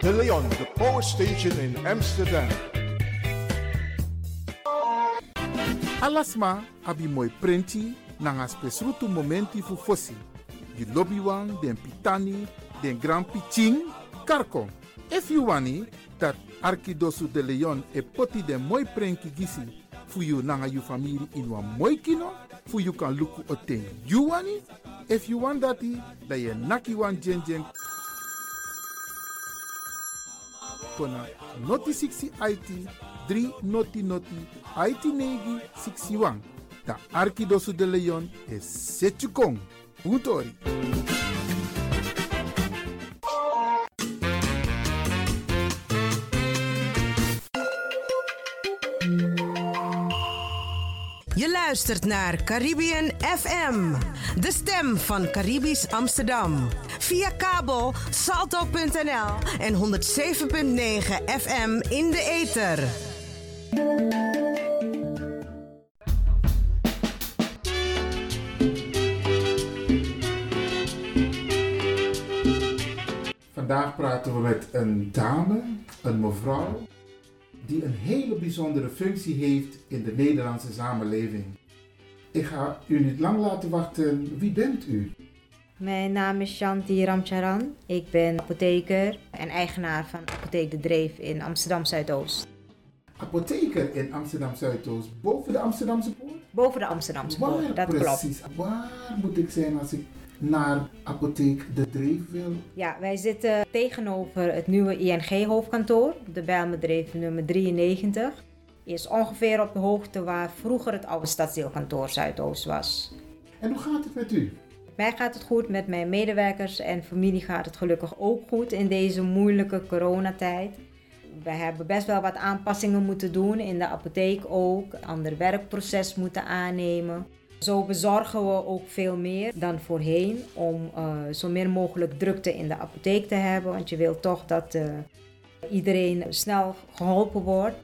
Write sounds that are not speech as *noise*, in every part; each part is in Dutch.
De Leon, the power station in Amsterdam. Alasma abi moi prenti nanga spesrutu momenti fu fosi. Di lobby wan, den pitani, den grand piching, karko. If you wani, dat Arkidosu de Leon e poti den moi prenki gisi fu you nanga you family in wan moi kino, fu you kan luku o ten you wani. If you want dati, da ye naki wan jen jen kona noti 60 IT 3 noti noti IT negi 61. Da Arkidosu de Leon e Setchukong. Puntori. Je luistert naar Caribbean FM, de stem van Caribisch Amsterdam. Via kabel salto.nl en 107.9 FM in de ether. Vandaag praten we met een dame, een mevrouw, die een hele bijzondere functie heeft in de Nederlandse samenleving. Ik ga u niet lang laten wachten. Wie bent u? Mijn naam is Shanti Ramcharan. Ik ben apotheker en eigenaar van Apotheek De Dreef in Amsterdam Zuidoost. Apotheker in Amsterdam Zuidoost, boven de Amsterdamse poort? Boven de Amsterdamse Waar poort, dat klopt. precies? Waar moet ik zijn als ik naar apotheek De Dreef wil? Ja, wij zitten tegenover het nieuwe ING-hoofdkantoor, de Bijlmedreef nummer 93. Is ongeveer op de hoogte waar vroeger het oude stadsdeelkantoor Zuidoost was. En hoe gaat het met u? Mij gaat het goed, met mijn medewerkers en familie gaat het gelukkig ook goed in deze moeilijke coronatijd. We hebben best wel wat aanpassingen moeten doen in de apotheek ook, ander werkproces moeten aannemen. Zo bezorgen we ook veel meer dan voorheen om eh, zo min mogelijk drukte in de apotheek te hebben, want je wilt toch dat eh, iedereen snel geholpen wordt.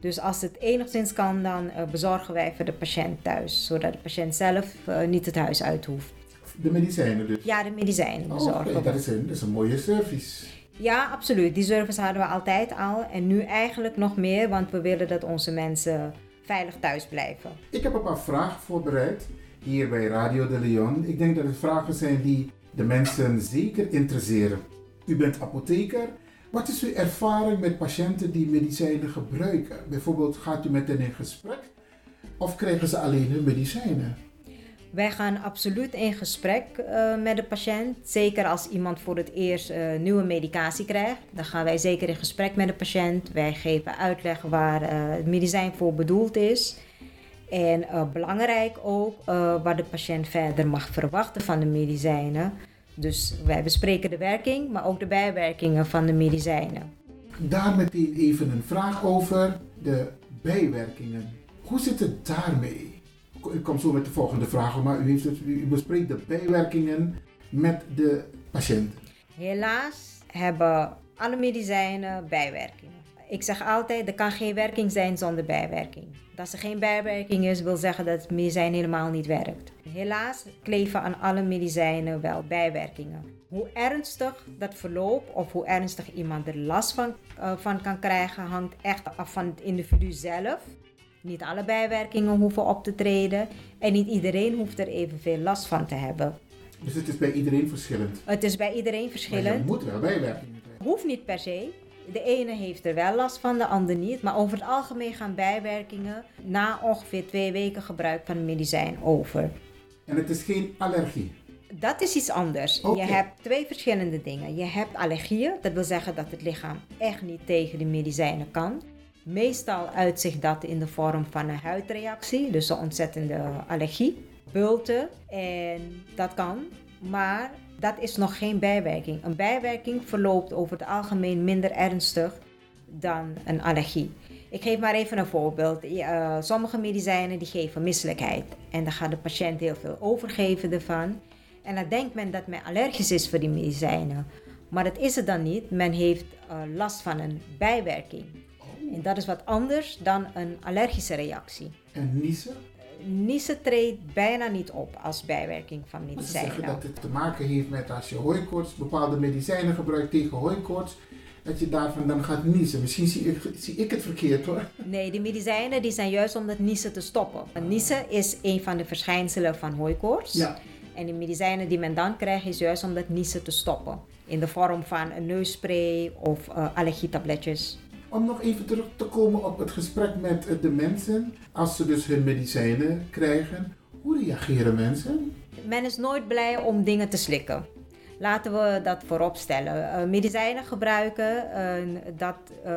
Dus als het enigszins kan, dan eh, bezorgen wij voor de patiënt thuis, zodat de patiënt zelf niet het huis uit hoeft. De medicijnen dus? Ja, de medicijnen Oh, bezorgen. dat, is een, dat is een mooie service. Ja, absoluut. Die service hadden we altijd al. En nu eigenlijk nog meer, want we willen dat onze mensen veilig thuis blijven. Ik heb een paar vragen voorbereid hier bij Radio de Leon. Ik denk dat het vragen zijn die de mensen zeker interesseren. U bent apotheker. Wat is uw ervaring met patiënten die medicijnen gebruiken? Bijvoorbeeld, gaat u met hen in gesprek of krijgen ze alleen hun medicijnen? Wij gaan absoluut in gesprek eh, met de patiënt. Zeker als iemand voor het eerst eh, nieuwe medicatie krijgt. Dan gaan wij zeker in gesprek met de patiënt. Wij geven uitleg waar eh, het medicijn voor bedoeld is. En belangrijk ook wat de patiënt verder mag verwachten van de medicijnen. Dus wij bespreken de werking, maar ook de bijwerkingen van de medicijnen. Daar meteen even een vraag over de bijwerkingen. Hoe zit het daarmee? Ik kom zo met de volgende vraag, maar u, heeft het, u bespreekt de bijwerkingen met de patiënt. Helaas hebben alle medicijnen bijwerkingen. Ik zeg altijd, er kan geen werking zijn zonder bijwerking. Dat er geen bijwerking is, wil zeggen dat het medicijn helemaal niet werkt. Helaas kleven aan alle medicijnen wel bijwerkingen. Hoe ernstig dat verloopt of hoe ernstig iemand er last van, eh, van kan krijgen, hangt echt af van het individu zelf. Niet alle bijwerkingen hoeven op te treden en niet iedereen hoeft er evenveel last van te hebben. Dus het is bij iedereen verschillend. Het is bij iedereen Maar je verschillend. moet wel bijwerkingen krijgen. Hoeft niet per se. De ene heeft er wel last van, de ander niet. Maar over het algemeen gaan bijwerkingen na ongeveer twee weken gebruik van medicijn over. En het is geen allergie. Dat is iets anders. Je hebt twee verschillende dingen. Je hebt allergieën, dat wil zeggen dat het lichaam echt niet tegen de medicijnen kan. Meestal uitzicht dat in de vorm van een huidreactie, dus een ontzettende allergie, bulten en dat kan. Maar dat is nog geen bijwerking. Een bijwerking verloopt over het algemeen minder ernstig dan een allergie. Ik geef maar even een voorbeeld. Eh, sommige medicijnen die geven misselijkheid. En dan gaat de patiënt heel veel overgeven ervan. En dan denkt men dat men allergisch is voor die medicijnen. Maar dat is het dan niet. Men heeft eh, last van een bijwerking. En dat is wat anders dan een allergische reactie. En niezen? Niezen treedt bijna niet op als bijwerking van Maar ze medicijnen. zeggen dat het te maken heeft met als je hooikoorts, bepaalde medicijnen gebruikt tegen hooikoorts, dat je daarvan dan gaat niezen. Misschien zie ik, zie ik het verkeerd hoor. Nee, die medicijnen die zijn juist om dat niezen te stoppen. Want niezen is een van de verschijnselen van hooikoorts. Ja. En de medicijnen die men dan krijgt is juist om dat niezen te stoppen. In de vorm van een neusspray of uh, allergietabletjes. Om nog even terug te komen op het gesprek met eh, de mensen. Als ze dus hun medicijnen krijgen. Hoe reageren mensen? Men is nooit blij om dingen te slikken. Laten we dat voorop stellen. Uh, medicijnen gebruiken, uh, dat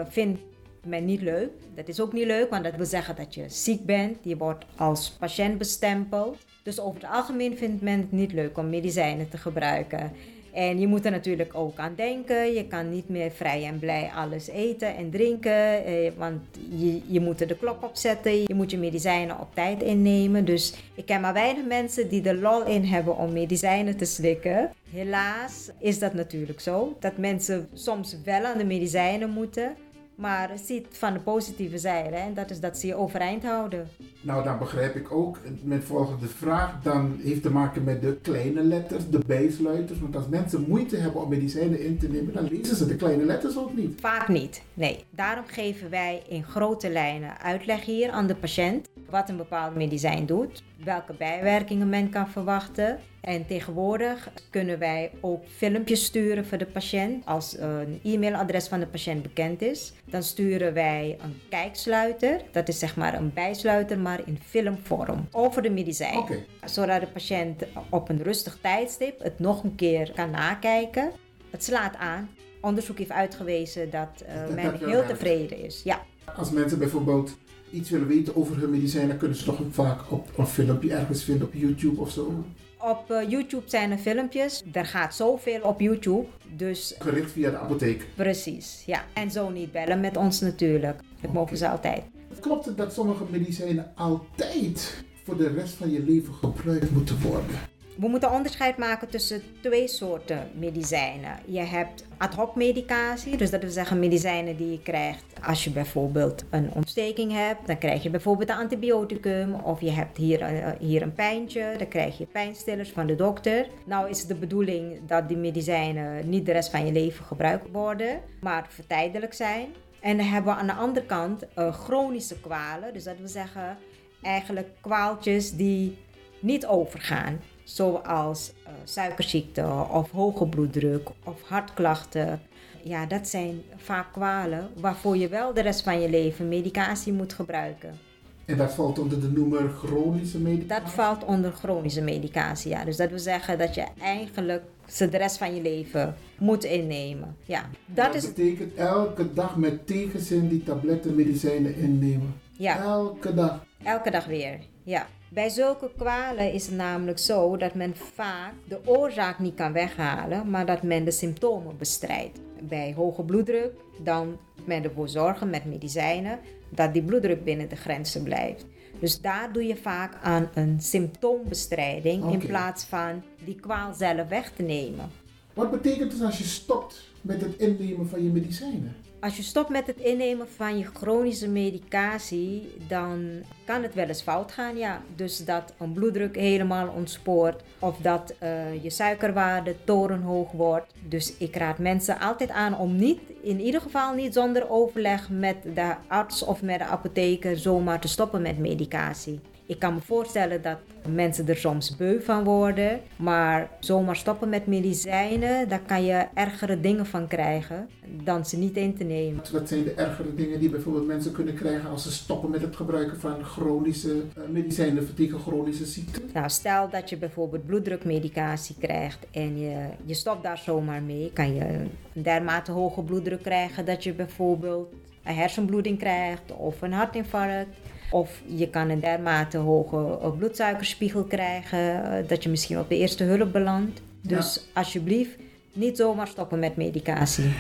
vindt men niet leuk. Dat is ook niet leuk, want dat wil zeggen dat je ziek bent. Je wordt als patiënt bestempeld. Dus over het algemeen vindt men het niet leuk om medicijnen te gebruiken. En je moet er natuurlijk ook aan denken. Je kan niet meer vrij en blij alles eten en drinken. Eh, want je, je moet er de klok op zetten. Je moet je medicijnen op tijd innemen. Dus ik ken maar weinig mensen die er lol in hebben om medicijnen te slikken. Helaas is dat natuurlijk zo. Dat mensen soms wel aan de medicijnen moeten. Maar ziet van de positieve zijde. En dat is dat ze je overeind houden. Nou, dan begrijp ik ook. Mijn volgende vraag dan heeft te maken met de kleine letters, de bijsluiters. Want als mensen moeite hebben om medicijnen in te nemen, dan lezen ze de kleine letters ook niet. Vaak niet, nee. Daarom geven wij in grote lijnen uitleg hier aan de patiënt wat een bepaald medicijn doet, welke bijwerkingen men kan verwachten. En tegenwoordig kunnen wij ook filmpjes sturen voor de patiënt. Als een e-mailadres van de patiënt bekend is, dan sturen wij een kijksluiter. Dat is zeg maar een bijsluiter, maar in filmvorm over de medicijn. Okay. Zodat de patiënt op een rustig tijdstip het nog een keer kan nakijken. Het slaat aan. Onderzoek heeft uitgewezen dat uh, men heel tevreden is. Ja. Als mensen bijvoorbeeld iets willen weten over hun medicijnen, kunnen ze toch vaak op een filmpje ergens vinden op YouTube of zo? Op uh, YouTube zijn er filmpjes. Er gaat zoveel op YouTube. Dus... Gericht via de apotheek. Precies, ja. En zo niet bellen met ons natuurlijk. Dat mogen ze altijd. Klopt het dat sommige medicijnen altijd voor de rest van je leven gebruikt moeten worden? We moeten onderscheid maken tussen twee soorten medicijnen. Je hebt ad hoc medicatie, dus dat wil zeggen medicijnen die je krijgt als je bijvoorbeeld een ontsteking hebt. Dan krijg je bijvoorbeeld een antibioticum of je hebt hier, uh, hier een pijntje, dan krijg je pijnstillers van de dokter. Nou is het de bedoeling dat die medicijnen niet de rest van je leven gebruikt worden, maar vertijdelijk zijn. En dan hebben we aan de andere kant uh, chronische kwalen, dus dat wil zeggen eigenlijk kwaaltjes die niet overgaan zoals uh, suikerziekte of hoge bloeddruk of hartklachten. Ja, dat zijn vaak kwalen waarvoor je wel de rest van je leven medicatie moet gebruiken. En dat valt onder de noemer chronische medicatie? Dat valt onder chronische medicatie, ja. Dus dat wil zeggen dat je eigenlijk ze de rest van je leven moet innemen. Ja, dat, dat is... betekent elke dag met tegenzin die tabletten medicijnen innemen? Ja. Elke dag? Elke dag weer, ja. Bij zulke kwalen is het namelijk zo dat men vaak de oorzaak niet kan weghalen, maar dat men de symptomen bestrijdt. Bij hoge bloeddruk dan men ervoor zorgen met medicijnen dat die bloeddruk binnen de grenzen blijft. Dus daar doe je vaak aan een symptoombestrijding okay. in plaats van die kwaal zelf weg te nemen. Wat betekent het als je stopt met het innemen van je medicijnen? Als je stopt met het innemen van je chronische medicatie, dan kan het wel eens fout gaan. Ja. Dus dat een bloeddruk helemaal ontspoort of dat uh, je suikerwaarde torenhoog wordt. Dus ik raad mensen altijd aan om niet, in ieder geval niet zonder overleg met de arts of met de apotheker, zomaar te stoppen met medicatie. Ik kan me voorstellen dat mensen er soms beu van worden. Maar zomaar stoppen met medicijnen, daar kan je ergere dingen van krijgen dan ze niet in te nemen. Wat zijn de ergere dingen die bijvoorbeeld mensen kunnen krijgen als ze stoppen met het gebruiken van chronische uh, medicijnen tegen chronische ziekten? Nou, stel dat je bijvoorbeeld bloeddrukmedicatie krijgt en je, je stopt daar zomaar mee, kan je een dermate hoge bloeddruk krijgen dat je bijvoorbeeld een hersenbloeding krijgt of een hartinfarct. Of je kan een dermate hoge bloedsuikerspiegel krijgen dat je misschien op de eerste hulp belandt. Dus ja. alsjeblieft, niet zomaar stoppen met medicatie.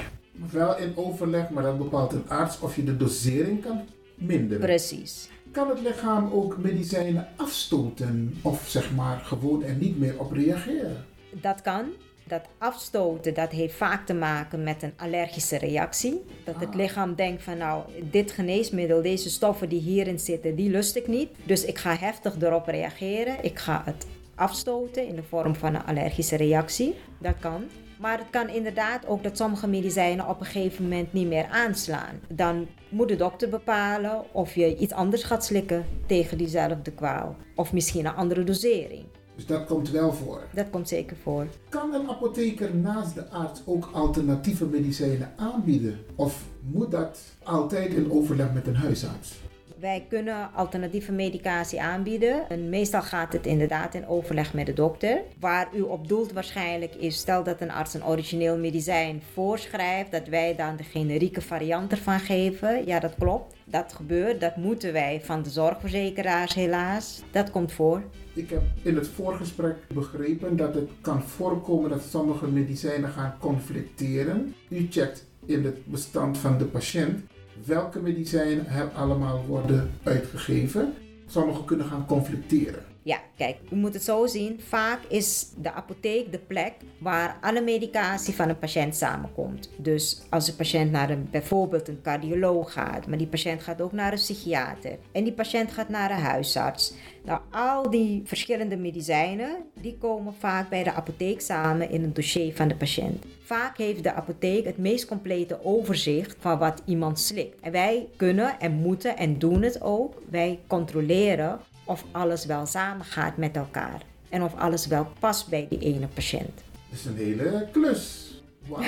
Wel in overleg, maar dan bepaalt een arts of je de dosering kan minderen. Precies. Kan het lichaam ook medicijnen afstoten of zeg maar gewoon er niet meer op reageren? Dat kan. Dat afstoten dat heeft vaak te maken met een allergische reactie. Dat het lichaam denkt van nou, dit geneesmiddel, deze stoffen die hierin zitten, die lust ik niet. Dus ik ga heftig erop reageren. Ik ga het afstoten in de vorm van een allergische reactie. Dat kan. Maar het kan inderdaad ook dat sommige medicijnen op een gegeven moment niet meer aanslaan. Dan moet de dokter bepalen of je iets anders gaat slikken tegen diezelfde kwaal. Of misschien een andere dosering. Dus dat komt wel voor. Dat komt zeker voor. Kan een apotheker naast de arts ook alternatieve medicijnen aanbieden? Of moet dat altijd in overleg met een huisarts? Wij kunnen alternatieve medicatie aanbieden. En meestal gaat het inderdaad in overleg met de dokter. Waar u op doelt waarschijnlijk is, stel dat een arts een origineel medicijn voorschrijft, dat wij dan de generieke variant ervan geven. Ja, dat klopt. Dat gebeurt. Dat moeten wij van de zorgverzekeraars helaas. Dat komt voor. Ik heb in het voorgesprek begrepen dat het kan voorkomen dat sommige medicijnen gaan conflicteren. U checkt in het bestand van de patiënt welke medicijnen er allemaal worden uitgegeven. Sommige kunnen gaan conflicteren. Ja, kijk, u moet het zo zien. Vaak is de apotheek de plek waar alle medicatie van een patiënt samenkomt. Dus als de patiënt naar een, bijvoorbeeld een cardioloog gaat, maar die patiënt gaat ook naar een psychiater en die patiënt gaat naar een huisarts. Nou, al die verschillende medicijnen, die komen vaak bij de apotheek samen in een dossier van de patiënt. Vaak heeft de apotheek het meest complete overzicht van wat iemand slikt. En wij kunnen en moeten en doen het ook. Wij controleren of alles wel samengaat met elkaar. En of alles wel past bij die ene patiënt. Dat is een hele klus. Wauw.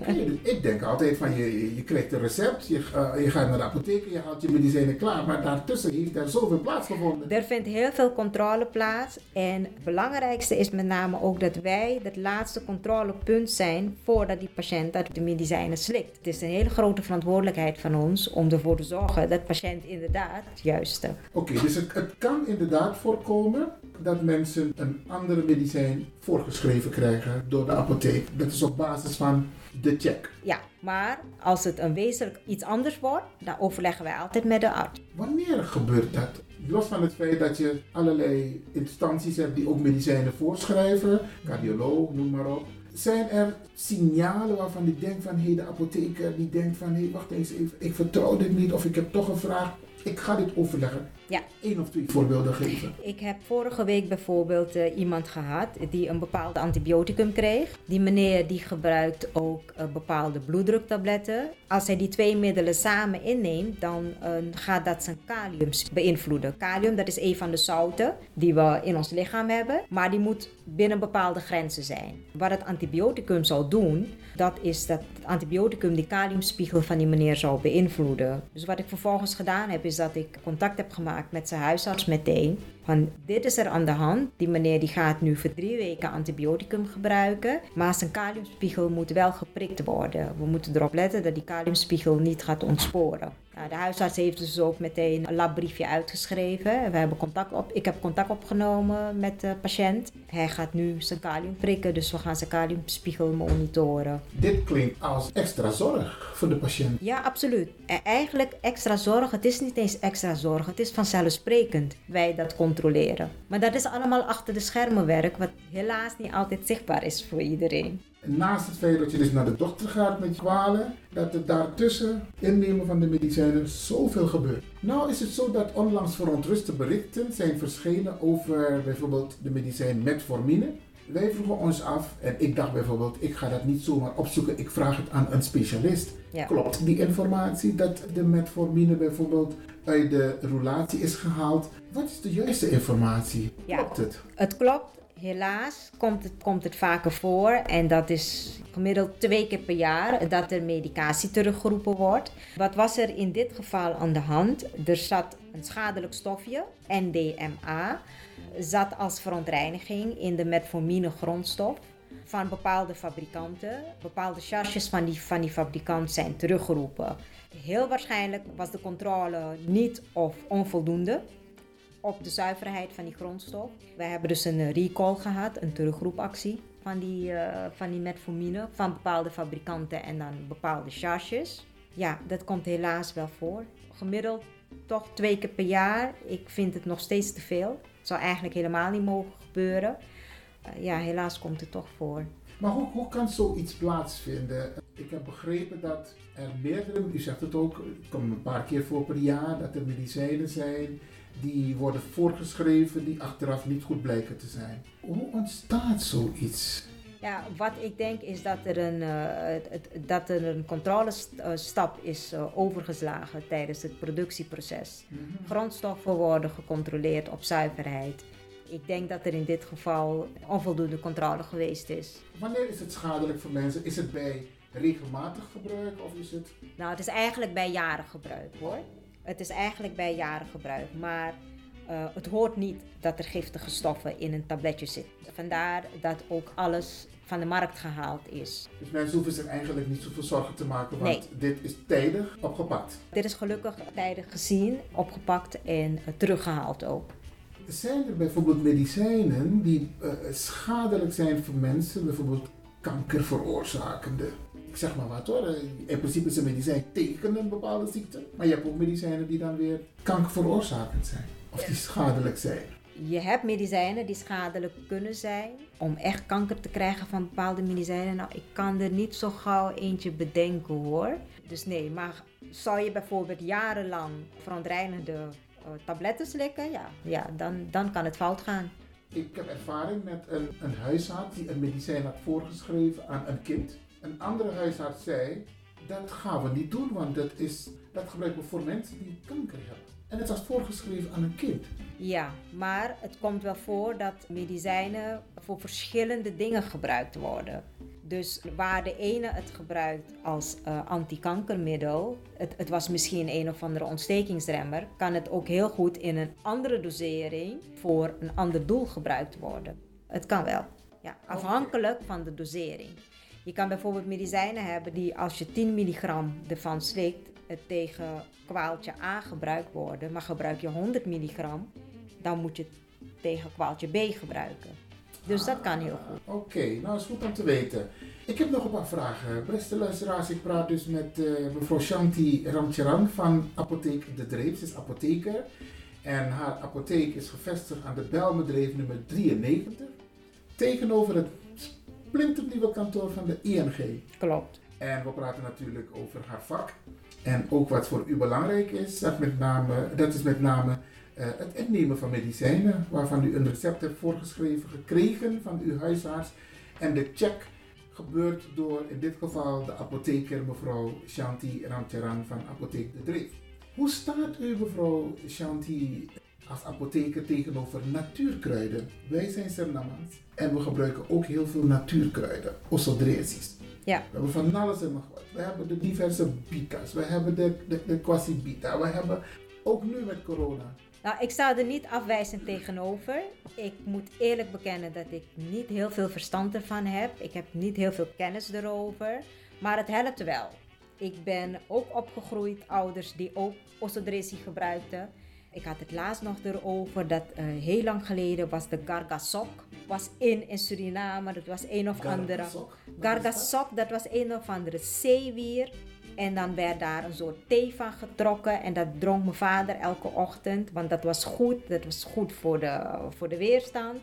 Oké, Ik denk altijd van je, je krijgt een recept, je, uh, je gaat naar de apotheek je haalt je medicijnen klaar. Maar daartussen heeft er zoveel plaatsgevonden. Er vindt heel veel controle plaats. En het belangrijkste is met name ook dat wij het laatste controlepunt zijn voordat die patiënt dat de medicijnen slikt. Het is een hele grote verantwoordelijkheid van ons om ervoor te zorgen dat de patiënt inderdaad het juiste. Oké, dus het, het kan inderdaad voorkomen dat mensen een andere medicijn voorgeschreven krijgen door de apotheek. Dat is op basis van de check. Ja, maar als het een wezenlijk iets anders wordt, dan overleggen wij altijd met de arts. Wanneer gebeurt dat? Los van het feit dat je allerlei instanties hebt die ook medicijnen voorschrijven, cardioloog, noem maar op. Zijn er signalen waarvan ik denk van hé, hey, de apotheker die denkt van hé, hey, wacht eens even, ik vertrouw dit niet of ik heb toch een vraag. Ik ga dit overleggen. Ja. Eén of twee voorbeelden geven. Ik heb vorige week bijvoorbeeld uh, iemand gehad die een bepaald antibioticum kreeg. Die meneer die gebruikt ook uh, bepaalde bloeddruktabletten. Als hij die twee middelen samen inneemt, dan uh, gaat dat zijn kalium beïnvloeden. Kalium, dat is een van de zouten die we in ons lichaam hebben, maar die moet binnen bepaalde grenzen zijn. Wat het antibioticum zal doen, dat is dat het antibioticum die kaliumspiegel van die meneer zal beïnvloeden. Dus wat ik vervolgens gedaan heb, is dat ik contact heb gemaakt met zijn huisarts meteen. Van dit is er aan de hand. Die meneer die gaat nu voor drie weken antibioticum gebruiken. Maar zijn kaliumspiegel moet wel geprikt worden. We moeten erop letten dat die kaliumspiegel niet gaat ontsporen. Nou, de huisarts heeft dus ook meteen een labbriefje uitgeschreven. We hebben contact op, ik heb contact opgenomen met de patiënt. Hij gaat nu zijn kalium prikken, dus we gaan zijn kaliumspiegel monitoren. Dit klinkt als extra zorg voor de patiënt. Ja, absoluut. En eigenlijk extra zorg, het is niet eens extra zorg, het is vanzelfsprekend wij dat controleren. Maar dat is allemaal achter de schermen werk, wat helaas niet altijd zichtbaar is voor iedereen. Naast het feit dat je dus naar de dokter gaat met kwalen, dat er daartussen innemen van de medicijnen zoveel gebeurt. Nou is het zo dat onlangs verontruste berichten zijn verschenen over bijvoorbeeld de medicijn metformine. Wij vroegen ons af, en ik dacht bijvoorbeeld, ik ga dat niet zomaar opzoeken, ik vraag het aan een specialist. Ja. Klopt die informatie dat de metformine bijvoorbeeld uit de roulatie is gehaald? Wat is de juiste informatie? Ja. Klopt het? Het klopt. Helaas komt het, komt het vaker voor en dat is gemiddeld twee keer per jaar dat er medicatie teruggeroepen wordt. Wat was er in dit geval aan de hand? Er zat een schadelijk stofje, NDMA, zat als verontreiniging in de metformine grondstof van bepaalde fabrikanten. Bepaalde charges van die, van die fabrikant zijn teruggeroepen. Heel waarschijnlijk was de controle niet of onvoldoende op de zuiverheid van die grondstof. Wij hebben dus een recall gehad, een terugroepactie van die, uh, van die metformine van bepaalde fabrikanten en dan bepaalde charges. Ja, dat komt helaas wel voor. Gemiddeld toch twee keer per jaar. Ik vind het nog steeds te veel. Het zou eigenlijk helemaal niet mogen gebeuren. Uh, ja, helaas komt het toch voor. Maar hoe, hoe kan zoiets plaatsvinden? Ik heb begrepen dat er meerdere, u zegt het ook, het komt een paar keer voor per jaar, dat er medicijnen zijn die worden voorgeschreven die achteraf niet goed blijken te zijn. Hoe ontstaat zoiets? Ja, wat ik denk is dat er een, eh, het- dat er een controlestap is eh, overgeslagen tijdens het productieproces. Grondstoffen worden gecontroleerd op zuiverheid. Ik denk dat er in dit geval onvoldoende controle geweest is. Wanneer is het schadelijk voor mensen? Is het bij regelmatig gebruik of is het... Nou, het is eigenlijk bij jaren gebruik hoor. Het is eigenlijk bij jaren gebruik, maar eh, het hoort niet dat er giftige stoffen in een tabletje zitten. Vandaar dat ook alles van de markt gehaald is. Dus mensen hoeven zich eigenlijk niet zoveel zorgen te maken, want dit is tijdig opgepakt. Dit is gelukkig tijdig gezien, opgepakt en eh, teruggehaald ook. Zijn er bijvoorbeeld medicijnen die eh, schadelijk zijn voor mensen, bijvoorbeeld kanker veroorzakende? Ik zeg maar wat hoor, in principe is een medicijn tegen een bepaalde ziekte, maar je hebt ook medicijnen die dan weer kanker veroorzakend zijn, of die schadelijk zijn. Je hebt medicijnen die schadelijk kunnen zijn. Om echt kanker te krijgen van bepaalde medicijnen, nou, ik kan er niet zo gauw eentje bedenken hoor. Dus nee, maar zou je bijvoorbeeld jarenlang verontreinigde eh, tabletten slikken, ja, ja dan, dan kan het fout gaan. Ik heb ervaring met een, een huisarts die een medicijn had voorgeschreven aan een kind. Een andere huisarts zei, dat gaan we niet doen, want dat, is, dat gebruiken we voor mensen die kanker hebben. En het was voorgeschreven aan een kind. Ja, maar het komt wel voor dat medicijnen voor verschillende dingen gebruikt worden. Dus waar de ene het gebruikt als eh, antikankermiddel, het, het was misschien een of andere ontstekingsremmer, kan het ook heel goed in een andere dosering voor een ander doel gebruikt worden. Het kan wel, ja, afhankelijk van de dosering. Je kan bijvoorbeeld medicijnen hebben die als je 10 milligram ervan slikt, het tegen kwaaltje A gebruikt worden, maar gebruik je 100 milligram, dan moet je het tegen kwaaltje B gebruiken. Dus dat kan heel goed. Oké, nou is goed om te weten. Ik heb nog een paar vragen. Beste luisteraars, ik praat dus met eh, mevrouw Shanti Ramcharan van Apotheek De Dreef. Ze is apotheker en haar apotheek is gevestigd aan de Belmedreef nummer 93. Tegenover het splinternieuwe kantoor van de ING. Klopt. En we praten natuurlijk over haar vak. En ook wat voor u belangrijk is, dat, met name, dat is met name eh, het innemen van medicijnen, waarvan u een recept hebt voorgeschreven gekregen van uw huisarts. En de check gebeurt door in dit geval de apotheker mevrouw Shanti Ramcharan van Apotheek De Dreef. Hoe staat u mevrouw Shanti als apotheker tegenover natuurkruiden? Wij zijn Surinamers en we gebruiken ook heel veel natuurkruiden, osodresis. Ja. We hebben van alles en nog wat. We hebben de diverse bita's, we hebben de, de, de quasi-bita, we hebben ook nu met corona. Nou, ik sta er niet afwijzend tegenover. Ik moet eerlijk bekennen dat ik niet heel veel verstand ervan heb. Ik heb niet heel veel kennis erover. Maar het helpt wel. Ik ben ook opgegroeid, ouders die ook osodresie gebruikten. Ik had het laatst nog erover dat eh, heel lang geleden was de gargasok was in in Suriname. Dat was een of andere... Gargasok? Gargasok, dat was een of andere zeewier. En dan werd daar een soort thee van getrokken. En dat dronk mijn vader elke ochtend. Want dat was goed. Dat was goed voor de, voor de weerstand.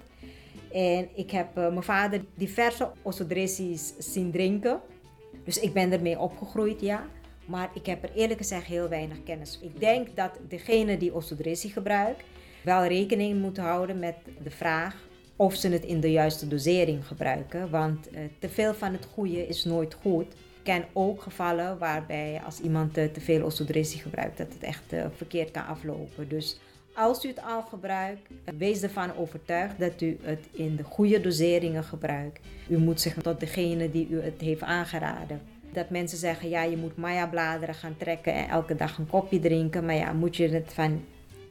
En ik heb eh, mijn vader diverse osodressies zien drinken. Dus ik ben ermee opgegroeid, ja. Maar ik heb er eerlijk gezegd heel weinig kennis. Ik denk dat degene die osodressie gebruikt... wel rekening moet houden met de vraag of ze het in de juiste dosering gebruiken. Want eh, te veel van het goede is nooit goed. Ik ken ook gevallen waarbij als iemand eh, te veel osodressie gebruikt, dat het echt eh, verkeerd kan aflopen. Dus als u het al gebruikt, wees ervan overtuigd dat u het in de goede doseringen gebruikt. U moet zich tot degene die u het heeft aangeraden. Dat mensen zeggen, ja, je moet Maya-bladeren gaan trekken en elke dag een kopje drinken. Maar ja, moet je het van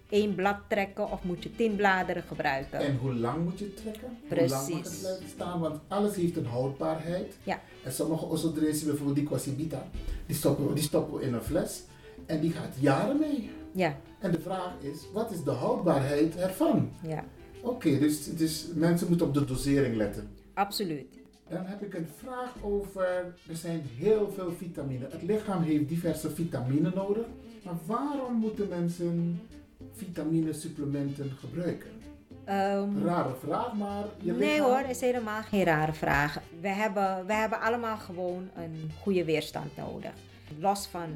één blad trekken of moet je tien bladeren gebruiken? En hoe lang moet je het trekken? Hoe lang Precies. het blijven staan? Want alles heeft een houdbaarheid. Ja. En sommige osodressen, bijvoorbeeld die quasibita, die stoppen, we- die stoppen we in een fles. En die gaat jaren mee. Ja, En de vraag is, wat is de houdbaarheid ervan? ja, Oké, dus, dus mensen moeten op de dosering letten. absoluut. Dan heb ik een vraag over, er zijn heel veel vitamine. Het lichaam heeft diverse vitamine nodig. Maar waarom moeten mensen vitaminesupplementen gebruiken? Ehm, Rare vraag, maar je Nee lichaam... hoor, is helemaal geen rare vraag. We hebben, we hebben allemaal gewoon een goede weerstand nodig. Los van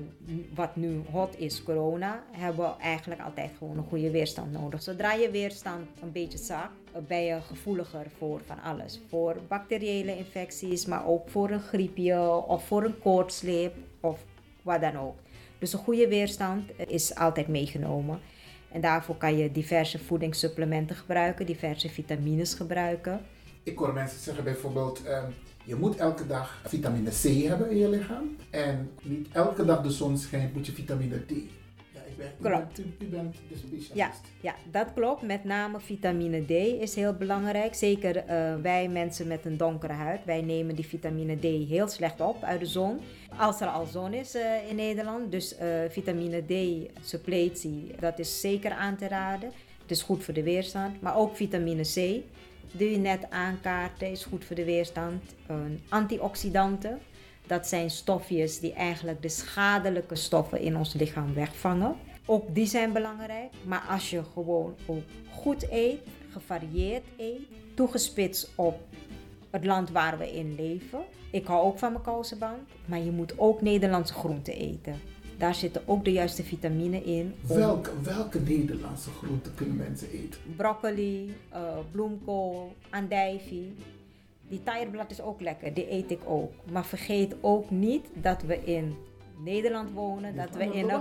wat nu hot is, corona, hebben we eigenlijk altijd gewoon een goede weerstand nodig. Zodra je weerstand een beetje zakt, ben je gevoeliger voor van alles. Voor bacteriële infecties, maar ook voor een griepje of voor een koortsleep of wat dan ook. Dus een goede weerstand is altijd meegenomen. En daarvoor kan je diverse voedingssupplementen gebruiken, diverse vitamines gebruiken. Ik hoor mensen zeggen bijvoorbeeld, ehm, je moet elke dag vitamine C hebben in je lichaam. En niet elke dag de zon schijnt, moet je vitamine D. Ja, ik ben, Klopt. U bent, u bent de specialist. Ja, ja, dat klopt. Met name vitamine D is heel belangrijk. Zeker eh, wij mensen met een donkere huid. Wij nemen die vitamine D heel slecht op uit de zon. Als er al zon is eh, in Nederland. Dus eh, vitamine D suppletie, dat is zeker aan te raden. Het is goed voor de weerstand. Maar ook vitamine C, die je net aankaarten, is goed voor de weerstand. Een antioxidanten. Dat zijn stofjes die eigenlijk de schadelijke stoffen in ons lichaam wegvangen. Ook die zijn belangrijk. Maar als je gewoon ook goed eet, gevarieerd eet, toegespitst op het land waar we in leven. Ik hou ook van mijn kousenband, maar je moet ook Nederlandse groenten eten. Daar zitten ook de juiste vitamine in. om- Welke, welke Nederlandse groenten kunnen mensen eten? broccoli, eh, bloemkool, andijvie. Die taaienblad is ook lekker, die eet ik ook. Maar vergeet ook niet dat we in Nederland wonen, dat we in een...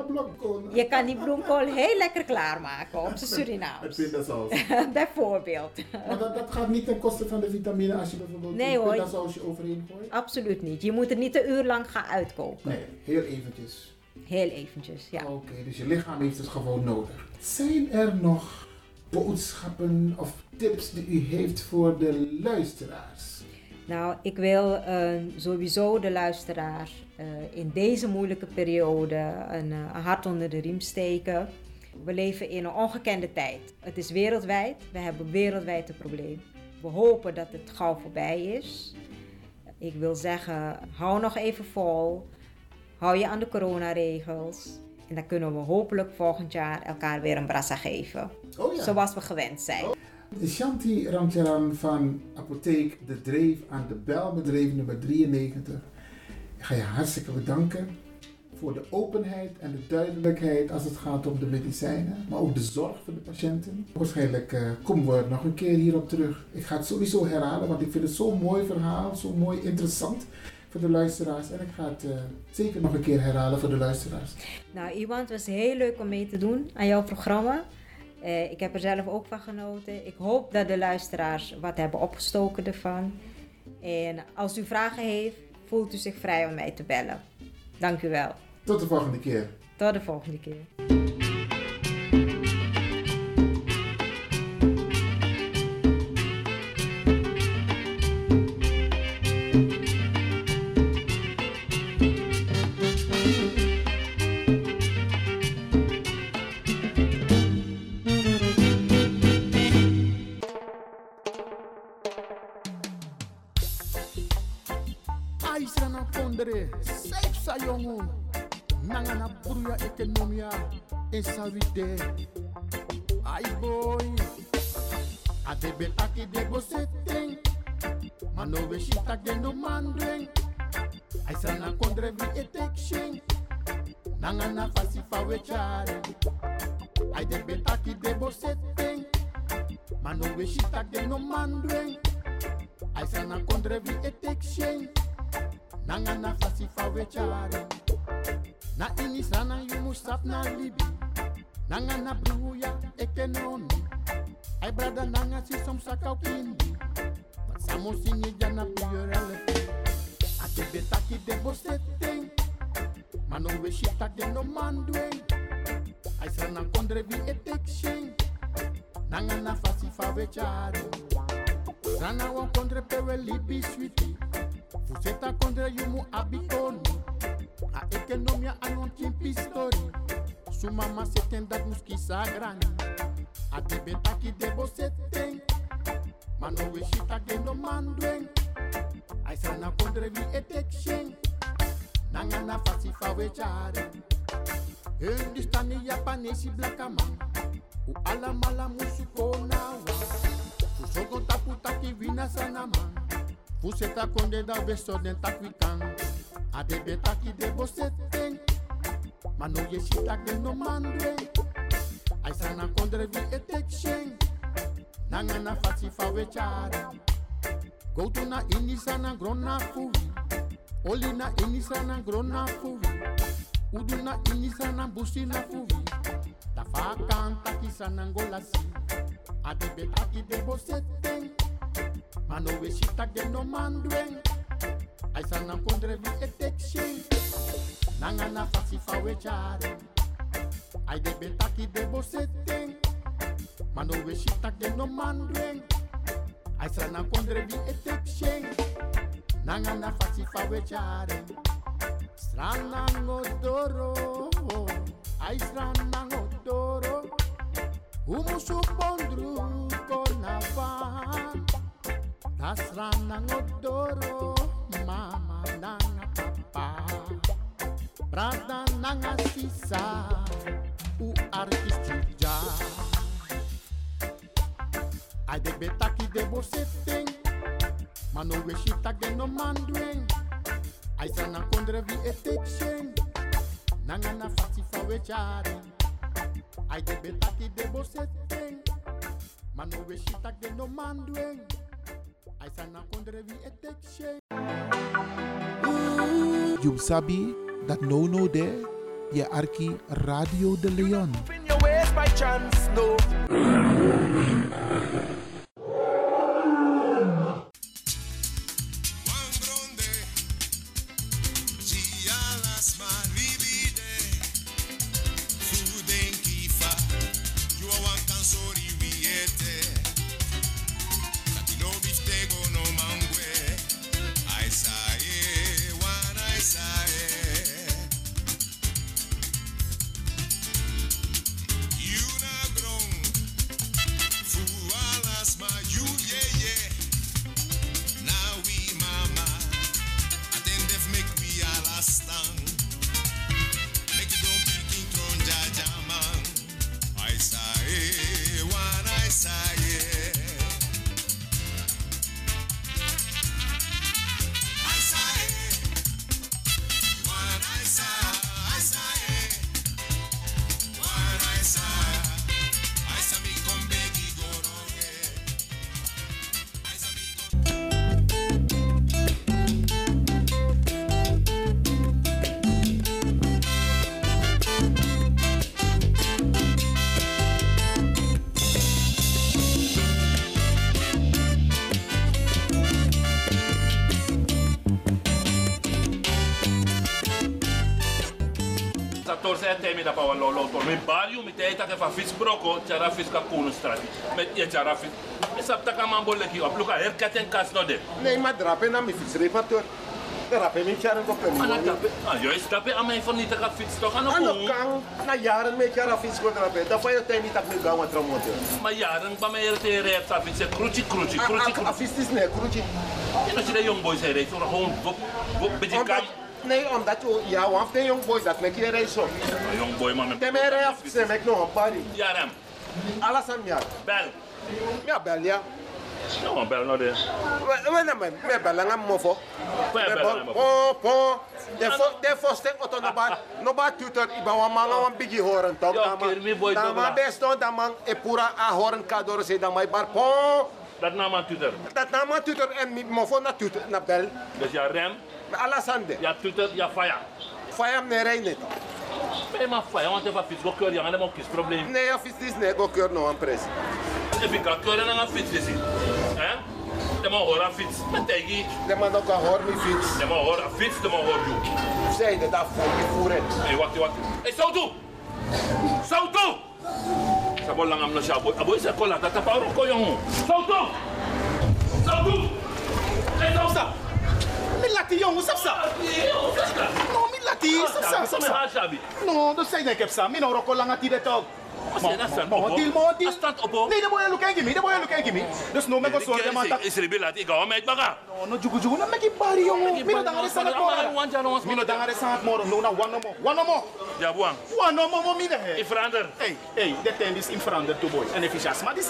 Je kan die bloemkool heel lekker klaarmaken op zijn Surinaams. *laughs* Bijvoorbeeld. Maar dat, dat gaat niet ten koste van de vitamine als je bijvoorbeeld Nee, een pindasausje overheen gooit? Absoluut niet. Je moet het niet een uur lang gaan uitkoken. Nee, heel eventjes. Heel eventjes, ja. Oké, dus je lichaam heeft het gewoon nodig. Zijn er nog boodschappen of tips die u heeft voor de luisteraars? Nou, ik wil eh, sowieso de luisteraar eh, in deze moeilijke periode een, eh, een hart onder de riem steken. We leven in een ongekende tijd. Het is wereldwijd. We hebben wereldwijd een probleem. We hopen dat het gauw voorbij is. Ik wil zeggen, hou nog even vol. Hou je aan de coronaregels. En dan kunnen we hopelijk volgend jaar elkaar weer een brassa geven. Oh ja. Zoals we gewend zijn. Shanti Ramcharan van Apotheek De Dreef aan de Belbedrijf nummer 93. Ik ga je hartstikke bedanken voor de openheid en de duidelijkheid als het gaat om de medicijnen, maar ook de zorg voor de patiënten. Waarschijnlijk eh, komen we nog een keer hierop terug. Ik ga het sowieso herhalen, want ik vind het zo'n mooi verhaal, zo mooi interessant voor de luisteraars. En ik ga het eh, zeker nog een keer herhalen voor de luisteraars. Nou, Iwan, het was heel leuk om mee te doen aan jouw programma. Eh, ik heb er zelf ook van genoten. Ik hoop dat de luisteraars wat hebben opgestoken ervan. En als u vragen heeft, voelt u zich vrij om mij te bellen. Dank u wel. Tot de volgende keer. Tot de volgende keer. Nanga na fasi fa we chare. Na inisana you must na libi. Nanga na bruya ekonomi. Ay brada nanga si som sakau kindi. But samo sini jana puyerele. Ate betaki de bosetting. Mano we shita de no mandweng. Ay sana kondre vi etekshin. Nanga na fasi fa. Sana wa kondre pewe libi sweetie. Fuseta kondre yumu abikoni. A ekonomia anon timpi story. Su mama seten dat muski sagrani. A de betaki de boseteng. Mano we shita gendo mandweng. Ay sana kondre vi etekshen. Nanga na fasi fa we chare. Hindustani Japanese blaka man. U ala mala musu konawa. Fusogon tapu taki vina sana man. Fuseta konde da beso den takwikan. Ade betaki de bosetting. Mano ye shitak de no mandweng. Ay sana kondre vi etekshen. Nanga na fasi fa wechara. Go to na inisa na grona fuwi. Oli na inisa na grona fuwi. Udu na inisa na busi na fuwi. Da fa kanta kisa na ngolasi. Ade betaki de bosetting. Mano we shitak de no mandweng. Ay sana kondre vi etekshen. Nanga na fasi fa wechara. Ay de betaki de bosetting. Mano we shitak de no mandweng. Ay sana kondre vi etekshen. Nanga na fasi fa wechara. Strana ngodoro. Ay strana ngodoro. Umusu Tasrana ngodoro. Mama nanga papa. Brada nanga sisa. U artistija. Ay de betaki de bosetting. Mano we shitak de no mandwing. Ay sana kondre vi etekshen. Nanga na fasi fa wechari. Ay de betaki de bosetting. Mano we shitak de no mandwing. Ay sana kondre vi etekshen. You sabi dat no no de je arki Radio de Leon. Temi da pa lolo tor mi bariu mi te ta ke fa fis broko chara fis ka kuno strati me ye chara fis mi sap ta ka mambo le ki op luka her katen kas no de Nee, na mi mi ko ana ah yo is tape a me fa ni ta ka fis to na jaren met jaren fiets ko drapen. Da fa niet dat mi gawa ma yaren ba me te sa fis is ne kruci. je boys gewoon beetje Nee, omdat je ja, de jong boys dat met je reis op. young boy man De mere af se mek no pari. yaram Alles aan ja. bel Ja, bel ja. no bel no de We na me me bel nga mofo. Me mo. pon pon. De foste auto no ba no ba tutor iba wa manga wan bigi horen da man. Kirby boy Da dobla. man best da man e pura a horen kador se da mai bar pon. dat na man tutor Dat na man tutor en mofo na tutor na bel. dus ja rem Alles aan de. ja tutor ja fire Fayam ne rei net. me ma fire want fa fis go keur ya ngane mo kis probleem Nee, of is this ne go keur no an pres. e fi ka keur na fis desi hein de mo hora fis me tegi De man ook hoor mi fiets. de mo hora fis de mo hor ju Zij de dat voor die voeren. hey wacht wacht hey sautu sautu Sabo lang am no siya. Aboy, sa kola. Tataparo ko yung... Sautu! Sautu! Hey, sautu! Mi lati jongen, sap sa. No, lati, sap sa, sap sa. Sabi. No, dat zei ik heb sa. Lang. Kasi nasan Mo opo? deal, mo deal. Astat opo? Nee, de boy look at me. De boy look at me. Dus no me go so de man tak. Isribi lati ikaw may baka. No, no jugu jugu na me ki bari jongen. Mi no dangare sa mo. Wan dyan, wan Mi no dangare sa mo. No na one no more. One no more. Jabuang. One no more mo mi de. I verander. Hey, hey, de tem is in verander to boy. En efficiënt, maar die.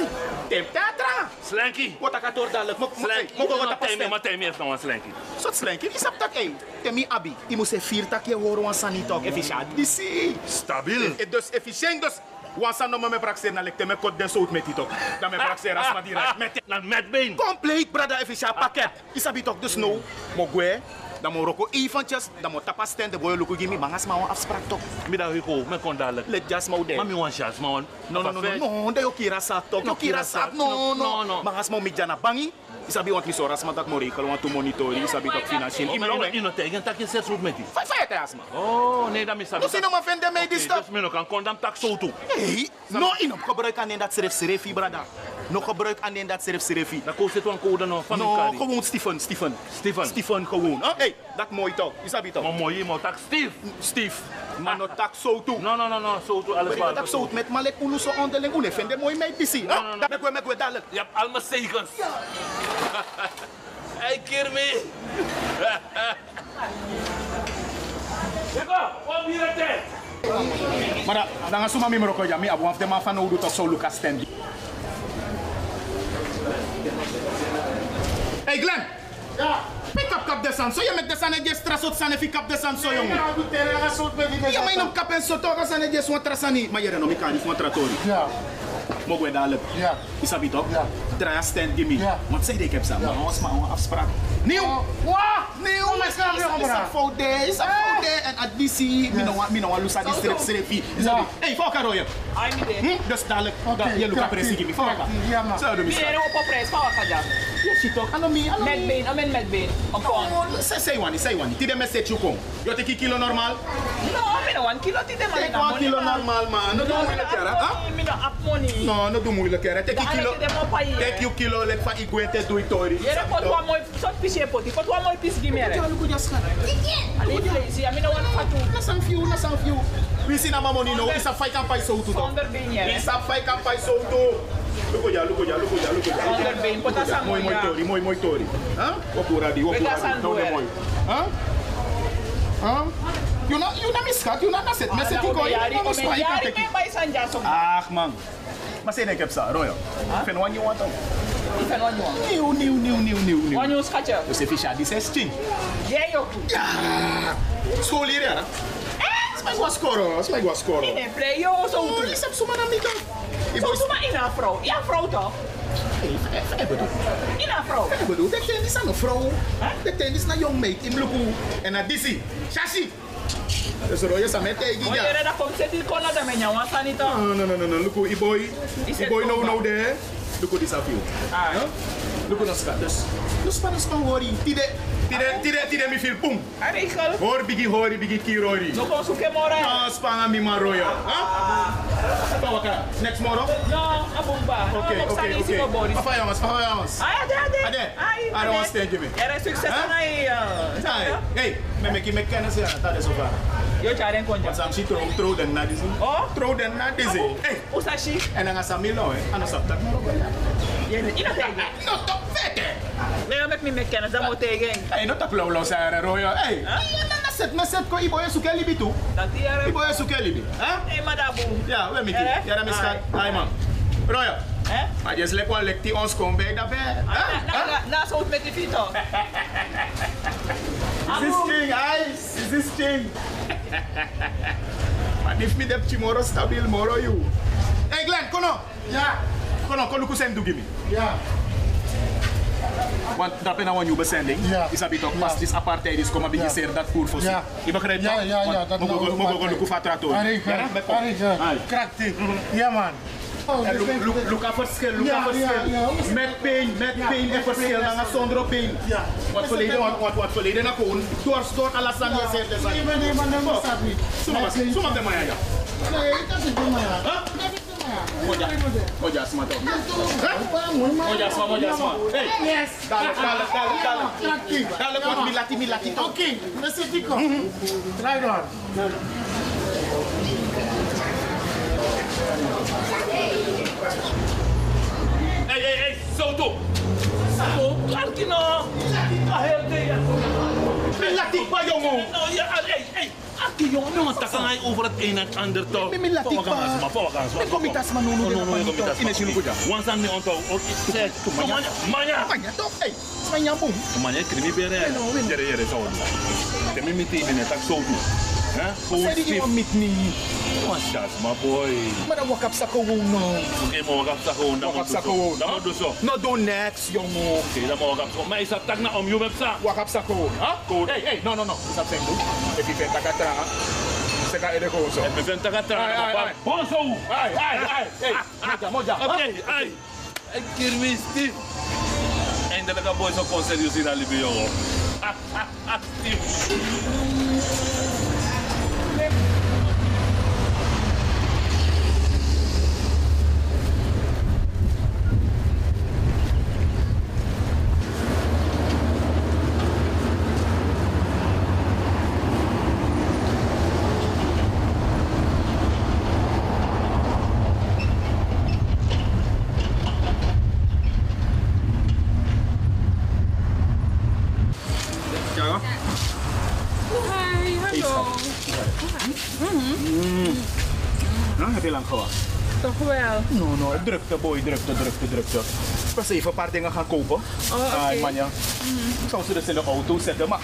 Tem teatra. Slanky. Wat ik door dadelijk. Mok Slanky. mok wat Mok ik temi, maar temi heeft nog een slanky. Sot slanky, die sap tak ei. Temi abi, die moet se vier tak je horen wan sani tok efficiënt. Die zie. Stabiel. E dus efficiënt dus. Wan san no me praxeer na lekte me kot den sout met die tok. Dan me praxeer as ma direct. Met Dan met been. Compleet brada efficiënt pakket. Isabi tok dus no. Mo gwe. Dan mo roko eventjes. Dan mo tapa stand de boy luku gimi. Mangas ma wan afspraak tok. Middag Hugo, me kon dadelijk. Let just mo de. Maar mi wan maar wan. No, no, no, no, no, no, yo kira sak tok. Yo No, kira sak. No, No, no, no, no. Bangi. Isabi want mi soras ma tak mo rekel want to monitori. Isabi. Oh, maar je wen. nog tegen, tak je roet met die. Fai fai asma. Oh, nee, dat is dat. No sino ma vende mij die Dus stap. me nog kan kondam tak toe. Hey, no ino gebruik aan dat serif serifi brada. No gebruik aan dat serif serifi. Dan het een code van No, gewoon Stephen, Stephen. Stephen. Stephen gewoon. Huh? Hey, dat mooi toch. Isabi toch. Maar mooi, maar tak Steve. Steve. Maar no tak zo toe. No, no, no, no, zo toe alles Maar dat zo met malek unu zo onderling. Une vende mooi mij disi. No, no, no. Dat me me me dadelijk. Je hebt al mijn zegens. *laughs* Hey, Kirmi. *laughs* Jacob, kom hier het tijd. Maar dat, dan gaan maar meer ook ja, me abu af de van zo Lucas Stanley. Hey Glenn. Ja. Pick up kap de san. So je met de san en je stress op san en pick up de san so jongen. Ja, doe tere ga soort met die Ja, maar in een kap en so toch als aan je zo trasani. Maar je ren om ik kan niet van tratori. Ja. Mogen we dadelijk. Ja. Isabi toch? Ja. Draai stand gimme. Ja. Want zei ik heb samen. Maar ons maar een afspraak. Nieuw. Wa! Nieuw. Kom eens gaan we Is gaan een fout day. Is een fout day. En additie. Mi no mi no lusa die strip strepi. Isabi. Hey, fuck haar je. Ai, me dê. Hm? Dus dadelijk. Oké, Je luka krachtig, presi gimme. Fuck haar. krachtig, ja, man. Zo doen we Me era het. op prijs, maar wat ga Ja, shit toch. Ano mi. Ano Met mi. been, amen met been. Om pon. No, say say one, say one. Tide me set you kom. Yo take kilo normal. No, me no one kilo ti de man. Take one kilo normal man. No do moeilijk hè. Huh? Me no up money. No, no do moeilijk hè. Take Dan kilo. haal ik de mo pa hier. Take you kilo let van igwete do itori. Yere pot wa mooi, sot pisje poti, pot wa mooi pis gimere. Ja, luku just schat. Ali place, ja, me no one fatu. Na san few, na san few. We see na mamoni no. Isa fight kan pai so tu to. Onder been yere. Isa fight kan pai so tu. Luku ja, luku ja, luku ja, luku ja. Onder been, pota sa Mooi mooi mooi. tori, mooi mooi tori. Huh? Opura di, opura Pega di. san No de duer. mooi. Huh? Huh? You na you na miskat, you na na set. Me set Ala, ko. ome yari, No ome spy kan yari take. me bay sanja som. Ach man. Maar zeg ik heb sa, Royal. Fen wan you want to. Ifen wan you. Nieuw, nieuw, nieuw, nieuw, nieuw, nieuw. Wan you schatje. Dus if je die 16. Ye yoku. Ja. School hier, ja. Smijt was scoren, smijt was scoren. Ine play yo so Oh, tu. die is zomaar aan niet Ik So suma ina vrouw. Ja, vrouw toch? Ik bedoel, Ina vrouw. ik bedoel, dat tent is aan een vrouw. Dat tent is naar jong meid, in Luku. En naar Dizzy. Shashi. Dus Royal is aan mij tegen, Oye, ja. era kom seti kona da menya wan sanito. No, no, no, no, no. Luku, i boy. Is I het boy no, over? no, there. Luku, this a few. Ah. Luku, no, skat. Dus, dus, maar, dus, maar, worry. Tide, tide, tide, tide, mi feel, boom. Arikal. Hoor, bigi, hori, bigi, kirori. No kon suke more. Ah, spanga mi ma royal. Huh? Pawaka, next tomorrow? No, abumba. Okay, no, okay, okay. Papa Yamas, Papa Yamas. Ay, ade, ade. Ade, Ay, want to stand you me. Era succes Huh? na i. Hey, me you make kennis ya, dat is over. Yo charen konja. Want sam si throw throw den na dizzy. Oh? Throw den na dizzy. Hey, Usashi. en dan sa milo eh, ano sa tak mo ro. Ina tegen. No to vete. Nee, met me me kennis, dat moet tegen. Hey, no tak low low sa royal. Hey, na na set na set ko iboy su kelibi tu. Dat die era. Iboy su kelibi. Huh? Hey, madabu. Ja, we miki. Eh? Ja, dat is kat. Ay man. Royal. Eh? Maar je lek wel lek die ons kom bij daarbij. Na, na, na, na, zo met die fito. Is this thing ice? Is this thing? Maar if me dep tomorrow stabil moro you. Hey Glenn, kono. Ja. Kono, kono kusem do gimme. Ja. Want drop in een nieuwe zending. Ja. Is dat Ja. pas is apartheid is komen Ja. beginnen dat voor. Ja. Je begrijpt Ja, toch? ja, ja, Want dat we nou mogen- we mogen Ja, op. Arik, Ai. krachtig. Ja, man. Oh, aan verschil, look Ja, aan verschil. ja, ja. Met pijn, met Ja, pijn en verschil dan zonder pijn. Ja. Wat verleden, wat, wat, wat verleden naar gewoon. Door, door alles aan je zegt. Nee, maar nee, maar nee, maar staat niet. Sommige, sommige man ja. Nee, dat is het maar ja. Huh? Dat is het maar ja. Moja, moja smart toch. Moja smart, moja smart. Hey, Yes. Dadelijk, dadelijk, dadelijk, dadelijk. Krachtig. Dadelijk wat milati, milati toch. Oké, dan zit ik op. Right on. Hey, hey, hey, zo toe. Oh, Clarky no. Ah, heel de. Milati pa jongen. No, ja, hey, hey. Aki, jongen, jongen, tak kan hij over het een en het ander toch. Mimi laat ik Volgens pa. maar, volgens Ik kom niet als man, nu, nu, nu, nu, nu, in is jullie goed, ja. Wan san mi onto, zeg, manja, manja. Manja, toch? Hey, manja boom. Manja, ik krimi bere. Jere, jere, zo. De mimi ti binnen, tak zo toe. Hè? Gewoon Zei die stief. iemand met niet? Manjas, maar boy. Maar dan wak op zak gewoon nou. Oké, maar wak op zak gewoon. Wak op zak gewoon. Dat moet dus zo. Nou, doe niks, jongen. Oké, dat moet wak op zak. Maar is dat tak na om, je hebt sa. Wak op zak gewoon. Huh? Goed. Hey, hey, no, no, no. Is dat zijn doen? If you vindt dat ik het Zeg dat je gewoon zo. Ik ben tak at Ai, ai, ai. Bonzo. Ai, ai, ai. Hey, moja, moja. Oké, ai. Ik kirmi stief. Eindelijk een boy zo kon serieus in alibi, jongen. Stief. Ja. Hi, hallo. Huh? Heb je lang gewacht? Toch wel? No, no, drukte boy, drukte, drukte, drukte. Ik was even een paar dingen gaan kopen. Oh. Ai, manja. Ik zou ze dus in de auto zetten, maar...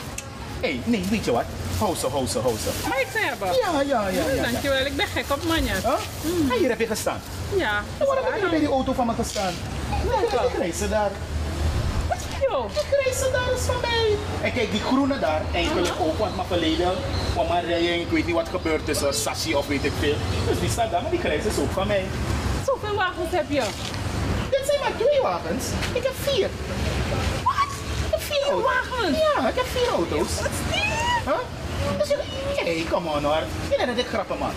Hé, hey, nee, weet je wat? Hou ze, hou ze, hou ze. Mag ik ze hebben? Ja, ja, ja, ja, ja. Dankjewel, ik ben gek op manjas. Huh? Ah, hier heb je gestaan. Ja. Waarom heb je bij die auto van me gestaan? Nee, ik reis ze daar. Yo. Ik reis ze daar is van mij. En kijk, die groene daar, eigenlijk ook, want mijn verleden kwam maar rijden, ik weet niet wat gebeurd is, er sashi of weet ik veel. Dus die staat daar, maar die grijs is ook van mij. Zoveel wagens heb je? Dit zijn maar twee wagens. Ik heb vier. Wat? Ik heb vier wagens? Ja, ik heb vier auto's. Wat is dit? Huh? Dus je... Hey, come on hoor. Je dat ik grappen maak.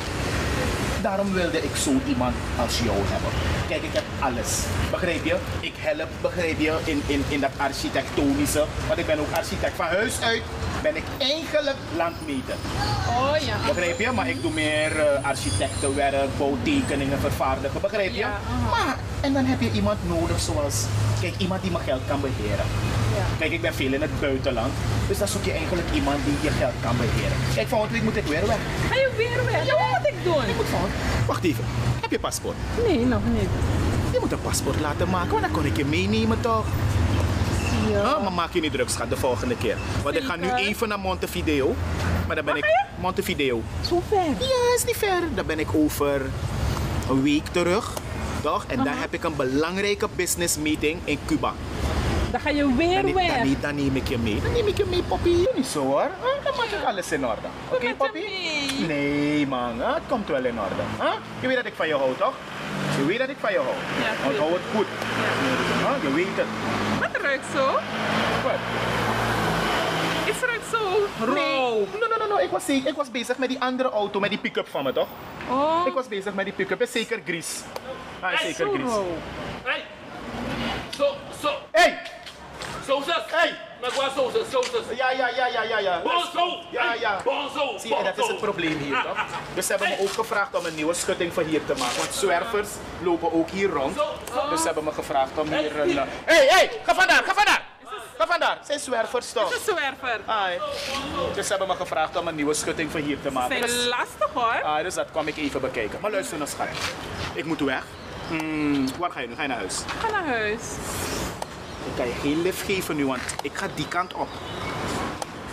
Daarom wilde ik zo iemand als jou hebben. Kijk, ik heb alles. Begrijp je? Ik help, begrijp je, in, in, in dat architectonische. Want ik ben ook architect. Van huis uit ben ik eigenlijk landmeter. Oh ja. Begrijp je? Maar ik doe meer eh, architectenwerk, bouwtekeningen vervaardigen. Begrijp je? Ja, maar, en dan heb je iemand nodig zoals, kijk, iemand die mijn geld kan beheren. Kijk, ik ben veel in het buitenland. Dus dan zoek je eigenlijk iemand die je geld kan beheren. Kijk, volgende week moet ik weer weg. Ga je weer weg? Ja. Wat moet ik doen? Ik moet volgende... Wacht even. Heb je paspoort? Nee, nog niet. Je moet een paspoort laten maken, want dan kon ik je meenemen toch? Ja. Huh? Maar maak je niet druk, schat, de volgende keer. Want ik ga nu even naar Montevideo. Maar dan ben ik... Montevideo. Zo ver? Ja, is niet ver. Dan ben ik over een week terug. Toch? En dan Aha. heb ik een belangrijke business meeting in Cuba. Dan ga je Dan, weer neem- weg. dan, neem- dan neem ik je mee. Dan neem ik je mee, poppy. Doe niet zo hoor. Dan maak ik alles in orde. Oké, mee. Nee, man. Het komt wel in orde. Huh? Je weet dat ik van je hou, toch? Je weet dat ik van je hou. Ja, Onthoud het goed. Huh? Je weet het. Wat ruikt zo? Wat? Het ruikt zo Nee. rauw. No, no, no, no. Ik was, zeker- ik was bezig met die andere auto, met die pick-up van me, toch? Oh. Ik was bezig met die pick-up. Is zeker Gries. Ah, is zeker rauw. Hey. Zo, zo. Hey! Sausas. Hey! Met wat sausas, sausas. Ja, ja, ja, ja, ja, ja. Bonzo. Ja, ja. Bonzo. Zie je, dat is het probleem hier, toch? Dus ze hebben me ook gevraagd om een nieuwe schutting voor hier te maken. Want zwervers lopen ook hier rond. Dus ze hebben me gevraagd om hier een... Hé, hé, hey, ga vandaar, ga vandaar! Ga vandaar, zijn zwervers toch? Het is een zwerver. Ai. Dus ze hebben me gevraagd om een nieuwe schutting voor hier te maken. zijn Dus, lastig hoor. ah, dus dat kwam ik even bekijken. Maar luister nou, schat. Ik moet weg. Hmm, waar ga je nu? Ga je naar huis? Ga naar huis. Ik kan je geen lift geven nu, want ik ga die kant op.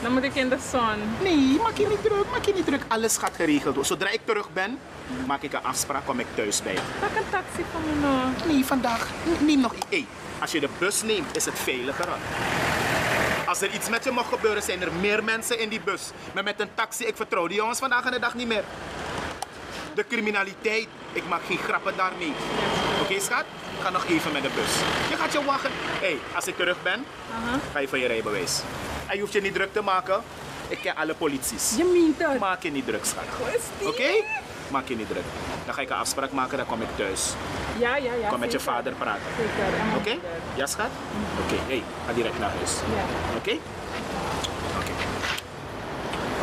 Dan moet ik in de zon. Nee, maak je niet druk, maak je niet druk. Alles gaat geregeld worden. Zodra ik terug ben, maak ik een afspraak, kom ik thuis bij. Pak een taxi van me nou. Nee, vandaag. Neem nog... Hey, als je de bus neemt, is het veiliger. Als er iets met je mag gebeuren, zijn er meer mensen in die bus. Maar met een taxi, ik vertrouw die jongens vandaag aan de dag niet meer. De criminaliteit, ik maak geen grappen daarmee. Oké, schat? Ga nog even met de bus. Je gaat je wachten. Hé, hey, als ik terug ben, ga je van je rijbewijs. En je hoeft je niet druk te maken. Ik ken alle polities. Je meent het. Maak je niet druk, schat. Oké? Maak je niet druk. Dan ga ik een afspraak maken, dan kom ik thuis. Ja, ja, ja. Kom met je vader praten. Oké? Ja, schat? Oké, hey, ga direct naar huis. Ja. Oké? Oké.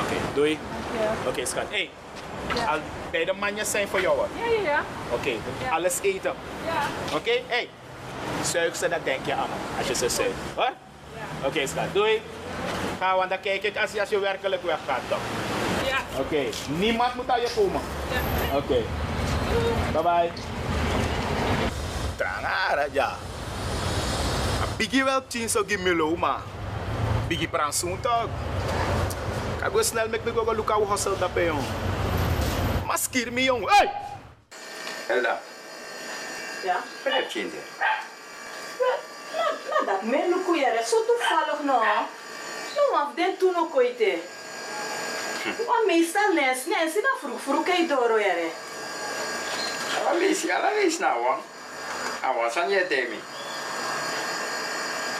Oké, doei. Ja. Oké, schat. Hey. Al beide manjes zijn voor jou. Ja, ja, ja. Oké, alles eten. Ja. Oké? Hey, zuig ze, dat denk je aan als je ze zuigt. Hoor? Oké, schat. Doei. Ga, want dan kijk ik als je, als je werkelijk weggaat, toch? Ja. Oké? Niemand moet aan je komen. Oké. Bye bye. Trangara ja. Bigi wel tien zo gimelo ma. Bigi pransoen toch. Kan go snel met me go look how hustle dat bij Maskir me jong. Hey! Elda, Ja? blijf kinderen. Nou, nou dat men nu kujere, zo toevallig no. Nou, af den toen ook ooit. Want meestal nes, nes, na vroeg vroeg kijk door lees, ala lees nou, hoor. Awan san je temi.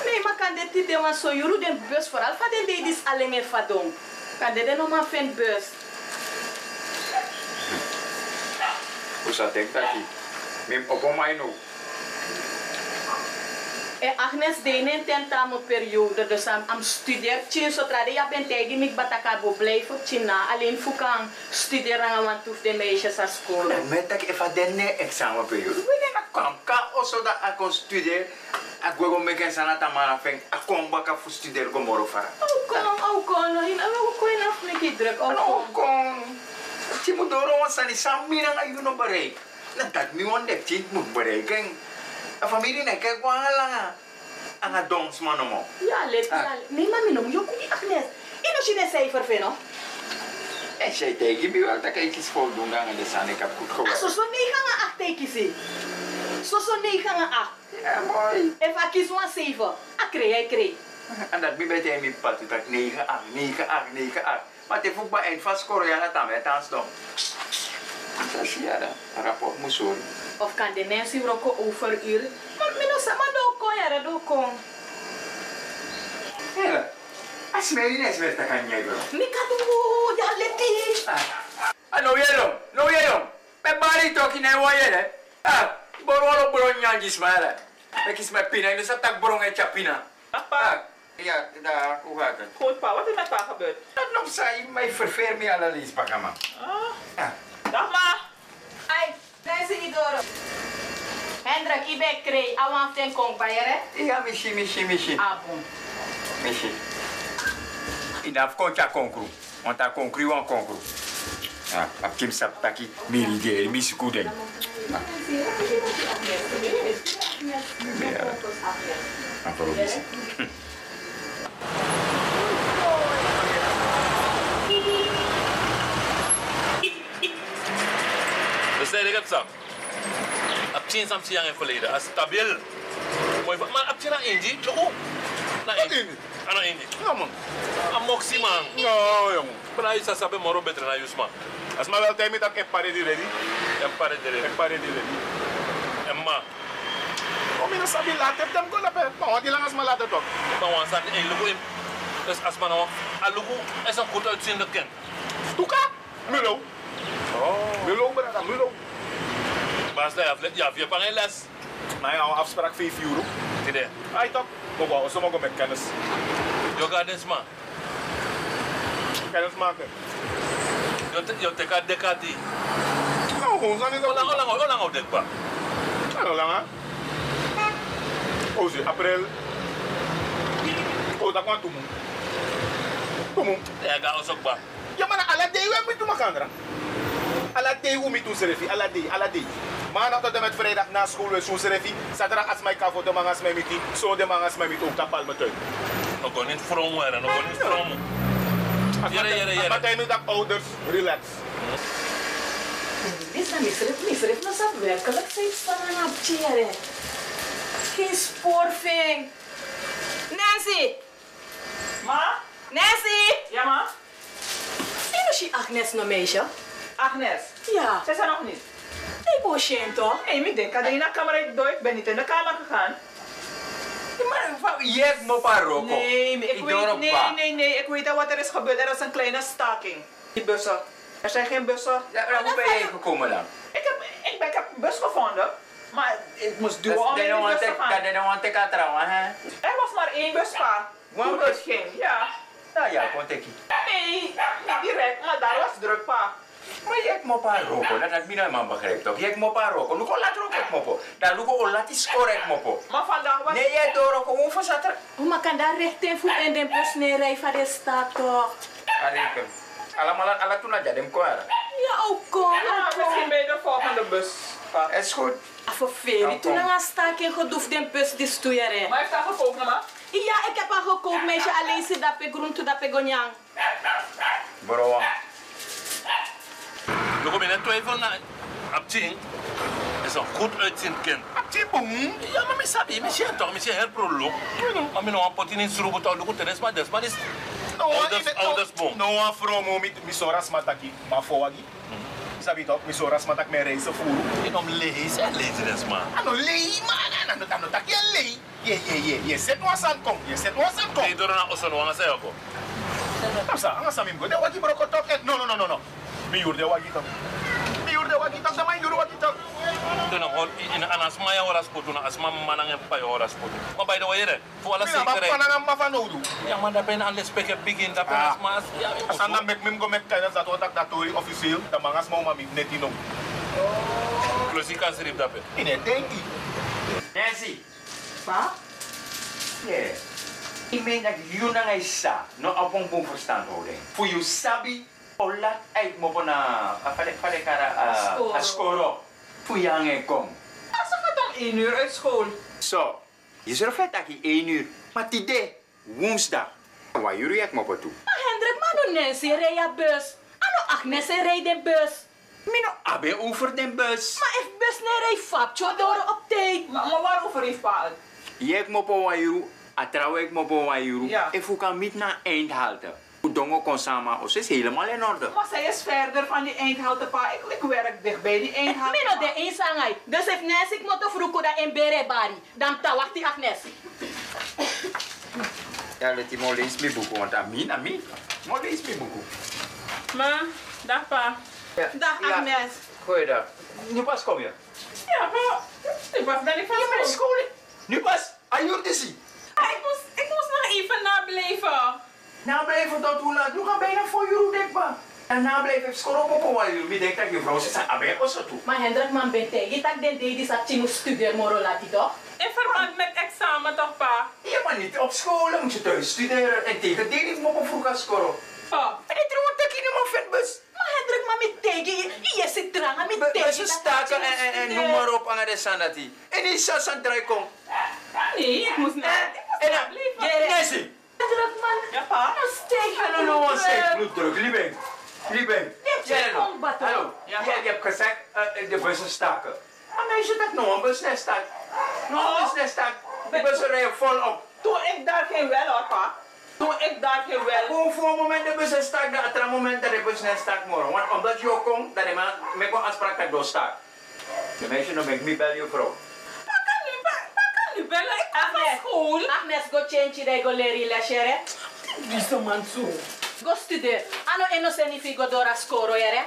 Nee, maar kan dit niet want zo juru den bus vooral van den ladies alleen maar vadon. Kan dit nog maar vind bus. Dat hier? Mim op mij nu. En Agnes deed een tentamenperiode, dus am, am studeer tien zodra de ja bent tegen mij bataka bo blijf op China. Alleen voor kan studeren want hoef de meisjes aan school. Met dat even de examenperiode. We gaan kwam ka also dat ik kon studeren. Ik wil gewoon met een sana tamara feng. Ik kom baka voor studeren kom moro fara. Oh kom, oh hin, oh kom je af met druk, oh kom. Kom. Je moet door ons aan die samira na dat mi wan dek chint moet bereiken. A familie na kijk wel lang. Ang adons man mo. Ja, let, ja, nee, maar minum, yo kuni Agnes. Ino si ne cijfer vino? En zij tegen me wel dat ik iets voldoende aan de goed Ah, gewerkt. so so nee gaan acht tekisi. So so nee gaan acht. Ja. Even kies one cijfer. Ah, kree, hij kree. En dat mi bij mi pat dat 9 8 9 8 9 8. Maar te voetbal eind van scoren ja dat met aan stom. Dat zie je dat. Rapport moet zo. Of kan de mensen roken overuur? Maar minus, maar do kon ja, do kon. Ja. As meri nes met kan jij bro. Mika do, ja leti. Ah, no yellow, no yellow. Me bari talking na wa yele. Ah, borolo bro nyanji smala. Ik is mijn pina, dus dat tak brong et chapina. Ah, ja, daar, hoe gaat het? Goed pa, wat is met pa gebeurd? Dat nog zei, mij verveer me alle lies, pakama. Ah. Dag ma. Ai, mensen idoro. Hendrik, ik ben kree. Awan ten kong bayere. Ja, mishi, mishi, mishi. Ah, bon. Inaf koncha konkru. Want dat konkru wan konkru. Ja, ap kim sap taki mirigeri, misi kuden. Ja. Bisa? Dus zei ik het zo. Ab tien sam siang yang verleden. As stabil. Mooi van, maar ab tien na Indi. Joko. Na Indi. Ana Indi. Ja man. A moxie man. No, jong. Pero aí sa sabe moro betre na Yusma. As maar wel tijd met dat ik pare di ready. En pare de Ik pare di ready. En ma. Om je nou sabi later, dan ko na pe. Maar die lang as maar later toch. Maar wan san en lugu in. Dus as man nou, a lugu is een goed uitziende kind. Tuka? Mulo. Oh. Mulo, brada, mulo. Maar als hij aflet, ja, vier paar les. Maar ja, afspraak 5 euro. Tide. Ai top. Kom wel, zo mogen met kennis. Yo gardens ma. Kennis maken. Yo te yo te ka dekati. Nou, gewoon zijn is dat. Olang olang olang op dekpa. Ano lang ha? Ozi, april. Oh, dat kwam tumu. Tumu. Ja, ga ons ook ba. Ja, maar ala day we moet makandra. Ala day we moet serefi, ala day, ala day. Maandag tot en met vrijdag na school we zo'n serefi. Zaterdag als mijn kavo de mangas mij miti. Zo de mangas mij miti ook tapal met uit. Nog gewoon niet vroom worden, nog gewoon niet vroom. Jere, jere, jere. Maar hij nu dat ouders, relax. Dit is misrif, misrif na sa werkelijk steeds van een aptjere. Geen spoorving. Nancy! Ma? Nancy! Ja ma? Sino si Agnes no meisje? Agnes? Ja. Ze zijn nog niet. Ik was shame toch? Nee, ik denk dat je naar de kamer door. Ik ben niet in de kamer gegaan. Maar je hebt me paar roko. Nee, ik weet, nee, nee, nee, ik weet al wat er is gebeurd. Er is een kleine staking. Die bussen. Er zijn geen bussen. Ja, maar hoe ben je gekomen dan? Ik heb, ik, ben, ik heb een bus gevonden. Maar ik moest duwen om in die bus te gaan. is want ik had trouwen, hè? Er was maar één bus, pa. One Hoe bus? ging, ja. Nou ja, kon ik. Nee, niet direct, maar daar was druk, pa. Maar je hebt me paar roko, dat had mijn man begrepen toch? Je hebt me paar roko. Luko laat roko ik mopo. Dan luko o laat is score ik mopo. Maar vandaag was... Nee, jij door roko, hoe zat er? Hoe maar kan daar recht in voet in de bus neerrijden van de stad toch? Arike. Allemaal aan alle toen naar dem kwara. Ja, ook kom. Ja, misschien bij de volgende bus. Pa. Is goed. Vervelend. Toen kom. aan staking gedoefd in bus die stoeieren. Maar heeft dat gekookt, mama? Ja, ik heb al gekookt, meisje. Alleen zit dat ik groente, dat ik gonjang. Bro, Je komt in een twijfel naar Abtien. is een goed uitziend kind. Abtien, boem. Ja, maar ik sabi, misschien toch, misschien heel prolog. Maar ik nog een potje in sroepen, toch, doe het, maar dat is No, ouders, ouders, boom. No, one from me, mi soras mataki, ma foagi. Sabi toch, mi soras matak me reizen voeren. Je noemt lees en lees man. Ano lei man, ano ano tak je lei. Je je je je set was aan kom, je set was aan kom. Nee, door naar Osso, wanga zei ook. Tapsa, anga sa mim go, de wagi broko tok. eh, No no no no no. Mi yur de wagi tok. Mi yur de wagi tok, de man yur wagi tok. Toen nog in een asma ya horas putu, na asma manang en pa horas putu. Maar by the way, re, voor alle Mina, ma zekerheid. panang ma fanodu. Ja, maar daar ben je aan de spek begin, daar ben je asma. Ja, Asan na mek mim go mek kaya za to tak datori officieel, da mangas mo mami netinom. Klosi kan srip dape. Ine denki. Nancy. Pa? Ja. Ik meen dat jullie naar mij sa, no op een boom verstandhouding. Voor je sabi, olat uit mo po na, pale pale kara, Skoro. a skoro. Voor je hangen kom. Ze gaat om 1 uur uit school. Zo, je vet dat je 1 uur, maar die woensdag. Waar jullie het po toe? Maar Hendrik, maar nu Nancy rijdt bus. Ano Agnes rijdt de bus. Mino, abe over de bus. Maar if bus ne rijdt fapcho door op tijd. Maar, maar waarover heeft pa het? Je ik. Ja. En voor kan niet naar eindhalte. Dongo kon samen, os is helemaal in orde. Maar zij is verder van die pa. Ik, ik werk dicht bij die eindhouten Mino de insangai. Dus if Nancy ik moet vroeg dat in bere bari. Dan tawak die Agnes. Ja, let die mo lees mi buku, want amin, amin. Mo lees mi buku. Ma, dag pa. Ja. Dag Agnes. Goeiedag. Nu pas kom je. Ja, pa. Ik was ben ik van Je bent school. school. Nu pas. Disi. Ah, ik, moest, ik moest nog even nableven. Nou blijven tot hoe laat? Nu gaan bijna voor jullie dekba. En na blijven scoren op op waar jullie denken dat je vrouw zit aan abe of zo toe. Maar Hendrik man bente. Je tak den dedi sa chino studeer moro lati toch? In verband met examen toch pa? Ja, maar niet op school. Dan moet je thuis studeren. En tegen die niet op vroeg gaan scoren. Pa. En ik trouwens dat je maar vet bus. Maar Hendrik man met tegen. Je zit tranga met tegen. Bussen staken en, en, en noem maar op aan de sanati. En die sas aan het kom. Nee, ik moest na. En dan, Nancy. Hendrik man. Ja pa. Nou steek I don't know what steeds bloeddruk. Liebing. Liebing. je Jij nog? kombat, Hallo. Ja, je hebt gezegd eh, de bussen staken. Maar meisje dat nog een bus net staat. Nog een bus net staat. De bussen rijden volop. Toen ik daar ging wel hoor pa. Toen ik daar ging wel. Gewoon voor een moment de bus is staat, dat het moment dat de bus net staat morgen. Want omdat je ook komt, dat ik met een afspraak dat door staat. De meisje nog ben ik niet bij je vrouw. Pa kan nu, pa, pa kan nu bellen. Ik ga naar school. Agnes go change de go leri leshere. Die is een man zo. Go studeer. Ano eno seni figo dora skoro yere.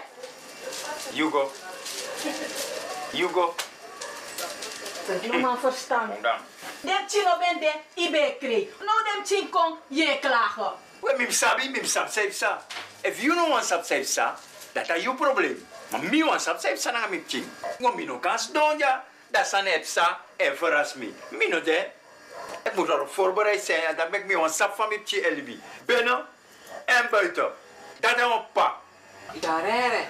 Hugo. Hugo. No man verstand. Dan. Dem chino ben de ibe kri. No dem chin kon je klagen. Well, mim sabi, mim sab safe sa. If you don't want sab safe sa, that are your problem. Maar mi want sab safe sa na mi ching. Ngo mi no kans donja. Dat san het sa, en verras mi. Mi no de. Ik moet erop voorbereid zijn en dan ben ik mi want sab van mi chi elbi. Binnen en buiten. Dat is een pa. Ja, rere.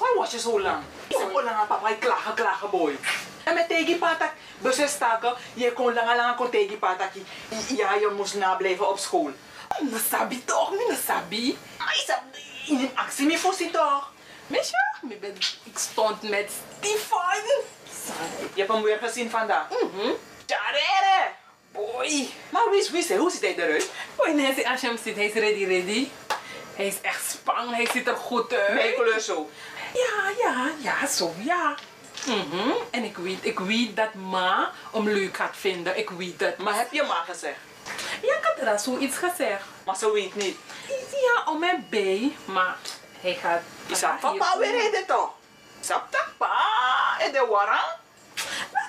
Waar was je zo lang? Zo lang aan papa, ik klagen, klagen boy. En met tegen patak, bussen staken, je kon lang lang kon tegen patak. Ja, je moest nablijven op school. Oh, sabi toch, mi sabi. Maar je sabi, in actie me voor toch. Weet je, me ben, ik stond met Stefan. Je hebt hem weer gezien vandaag. Mhm. Rere. Boy. Maar wie is, wie is hij? Hoe ziet hij eruit? Boy, Nancy, als je hem ziet, hij is ready, ready. Hij is echt spang, hij ziet er goed uit. Mijn kleur zo. Ja, ja, ja, zo, ja. Mhm. En ik weet, ik weet dat ma hem leuk gaat vinden. Ik weet het. Maar heb je ma gezegd? Ja, ik had er zoiets gezegd. Maar ze weet niet. Ja, om en bij, maar hij gaat... Is dat papa weer reden toch? Sapta pa, en de warang?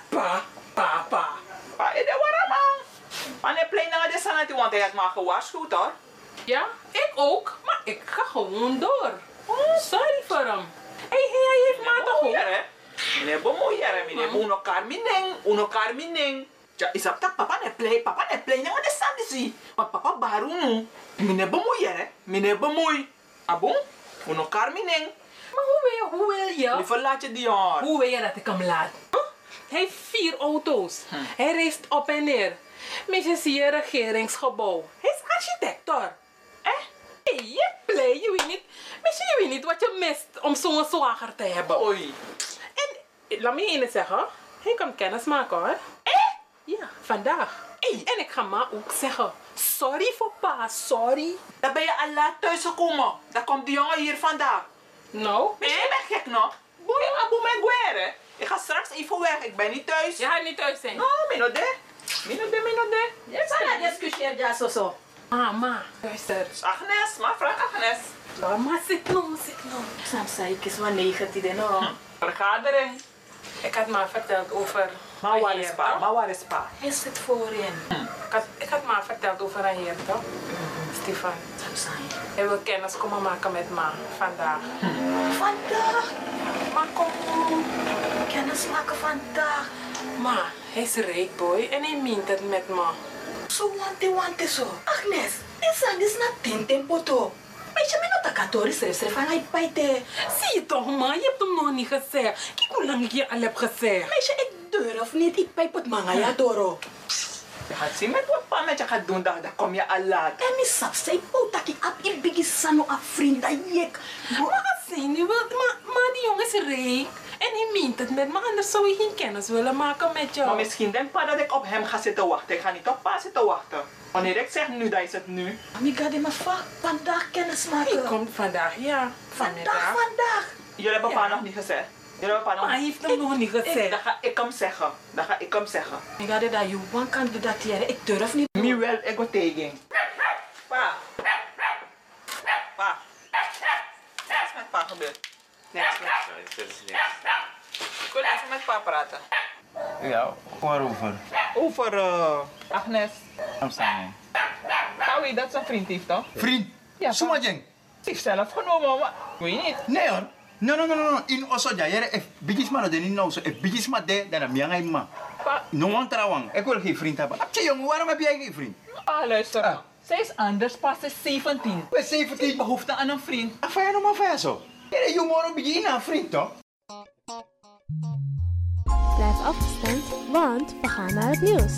Pa, pa, pa. Pa, en de warang man. Maar hij plein naar de sanati, want hij had maar gewaarschuwd hoor. Ja, ik ook, maar ik ga gewoon door. Oh, sorry voor hem. Hé, hey, hey, hij heeft ma toch hè? Meneer bemoeier, meneer uno carmineng, uno carmineng. Ja, is dat papa ne play, papa ne play naar de sanati. Maar papa baru nu. Meneer bemoeier meneer bemoei. Abong? Uno Carmining. Maar hoe wil je, hoe wil je? Je die jongen. Hoe wil je dat ik hem laat? Huh? Hij heeft vier auto's. Hij reist op en neer. Misschien zie je regeringsgebouw. Hij is architect hoor. Eh? Hey, je blij, je weet niet. Misschien je weet niet wat je mist om zo'n zwager te hebben. Oei. En eh, laat me je zeggen. Hij kan kennis maken hoor. Eh? Ja, vandaag. Hey. En ik ga ma ook zeggen. Sorry voor pa, sorry. Dan ben je al laat thuis gekomen. Dan komt die jongen hier vandaag. Nou? Misschien je bent gek nog. Boei, abu me guere. Ik ga straks even weg. Ik ben niet thuis. Je gaat niet thuis zijn? No, mino de. Mino de, mino de. Yes, Sana discussieer ja zo zo. Mama, luister. Agnes, maar vraag Agnes. Mama, zit nou, zit nou. Sam zei ik is wel negatief, no. Vergadering. Ik had maar verteld over... Maar waar is pa? toch? Maar waar is pa? Hij zit voorin. Ik, had, ik had maar verteld over een heer, toch? Stefan. Hij wil kennis komen maken met ma vandaag. Vandaag? Maar kom Kennis maken vandaag. Ma, hij is rijk boy en hij meent het met ma. Zo wante wante zo. Agnes, dit is na ten tempo to. Maar je bent nog takatori schrijf schrijf van hij paite. Zie je toch, ma? Je hebt hem nog niet gezegd. Kijk hoe lang ik je al heb gezegd. Meisje, ik durf niet. Ik pijp het manga ja doro. Je gaat zien met wat pa met je gaat doen, dan, dan kom je al laat. En mi sap say potaki ap i bigi sano a vriend yek. Maar je wel, maar, maar die jongen is rijk. En hij meent het met me, anders zou hij geen kennis willen maken met jou. Maar misschien denkt pa dat ik op hem ga zitten wachten. Ik ga niet op pa zitten wachten. Wanneer ik zeg nu, dan is het nu. Amiga de ma vaak vandaag kennis maken. Hij komt vandaag, ja. Vandaag, vandaag. Jullie hebben pa nog niet gezegd. Pa nog Maar hij heeft hem nog niet gezegd. Dan ga ik hem zeggen. Dan ga ik hem zeggen. Ik ga dat je one kan doen dat hier. Ik durf niet. Mi wel, ik go tegen. Pa. Pa. Wat is met pa gebeurd? Niks. Ik wil even met pa praten. Ja, waarover? Over uh, Agnes. Amsterdam. Weet dat ze een vriend heeft, toch? Vriend? Ja, heeft zelf genomen, maar weet niet. Nee hoor. No, no, no, no, no. In Osoja, jere, if bigisma no den in nou so, if bigisma de, dan heb jij ma. Pa. No wang trawang. Ik wil geen vriend hebben. Abtje jongen, waarom heb jij geen vriend? Ah, luister. Zij is anders, pas is 17. We 17. Behoefte aan een vriend. Afaya no maar vaya zo. Jere, je moet een beetje een vriend toch? Blijf afgestemd, want we gaan naar het nieuws.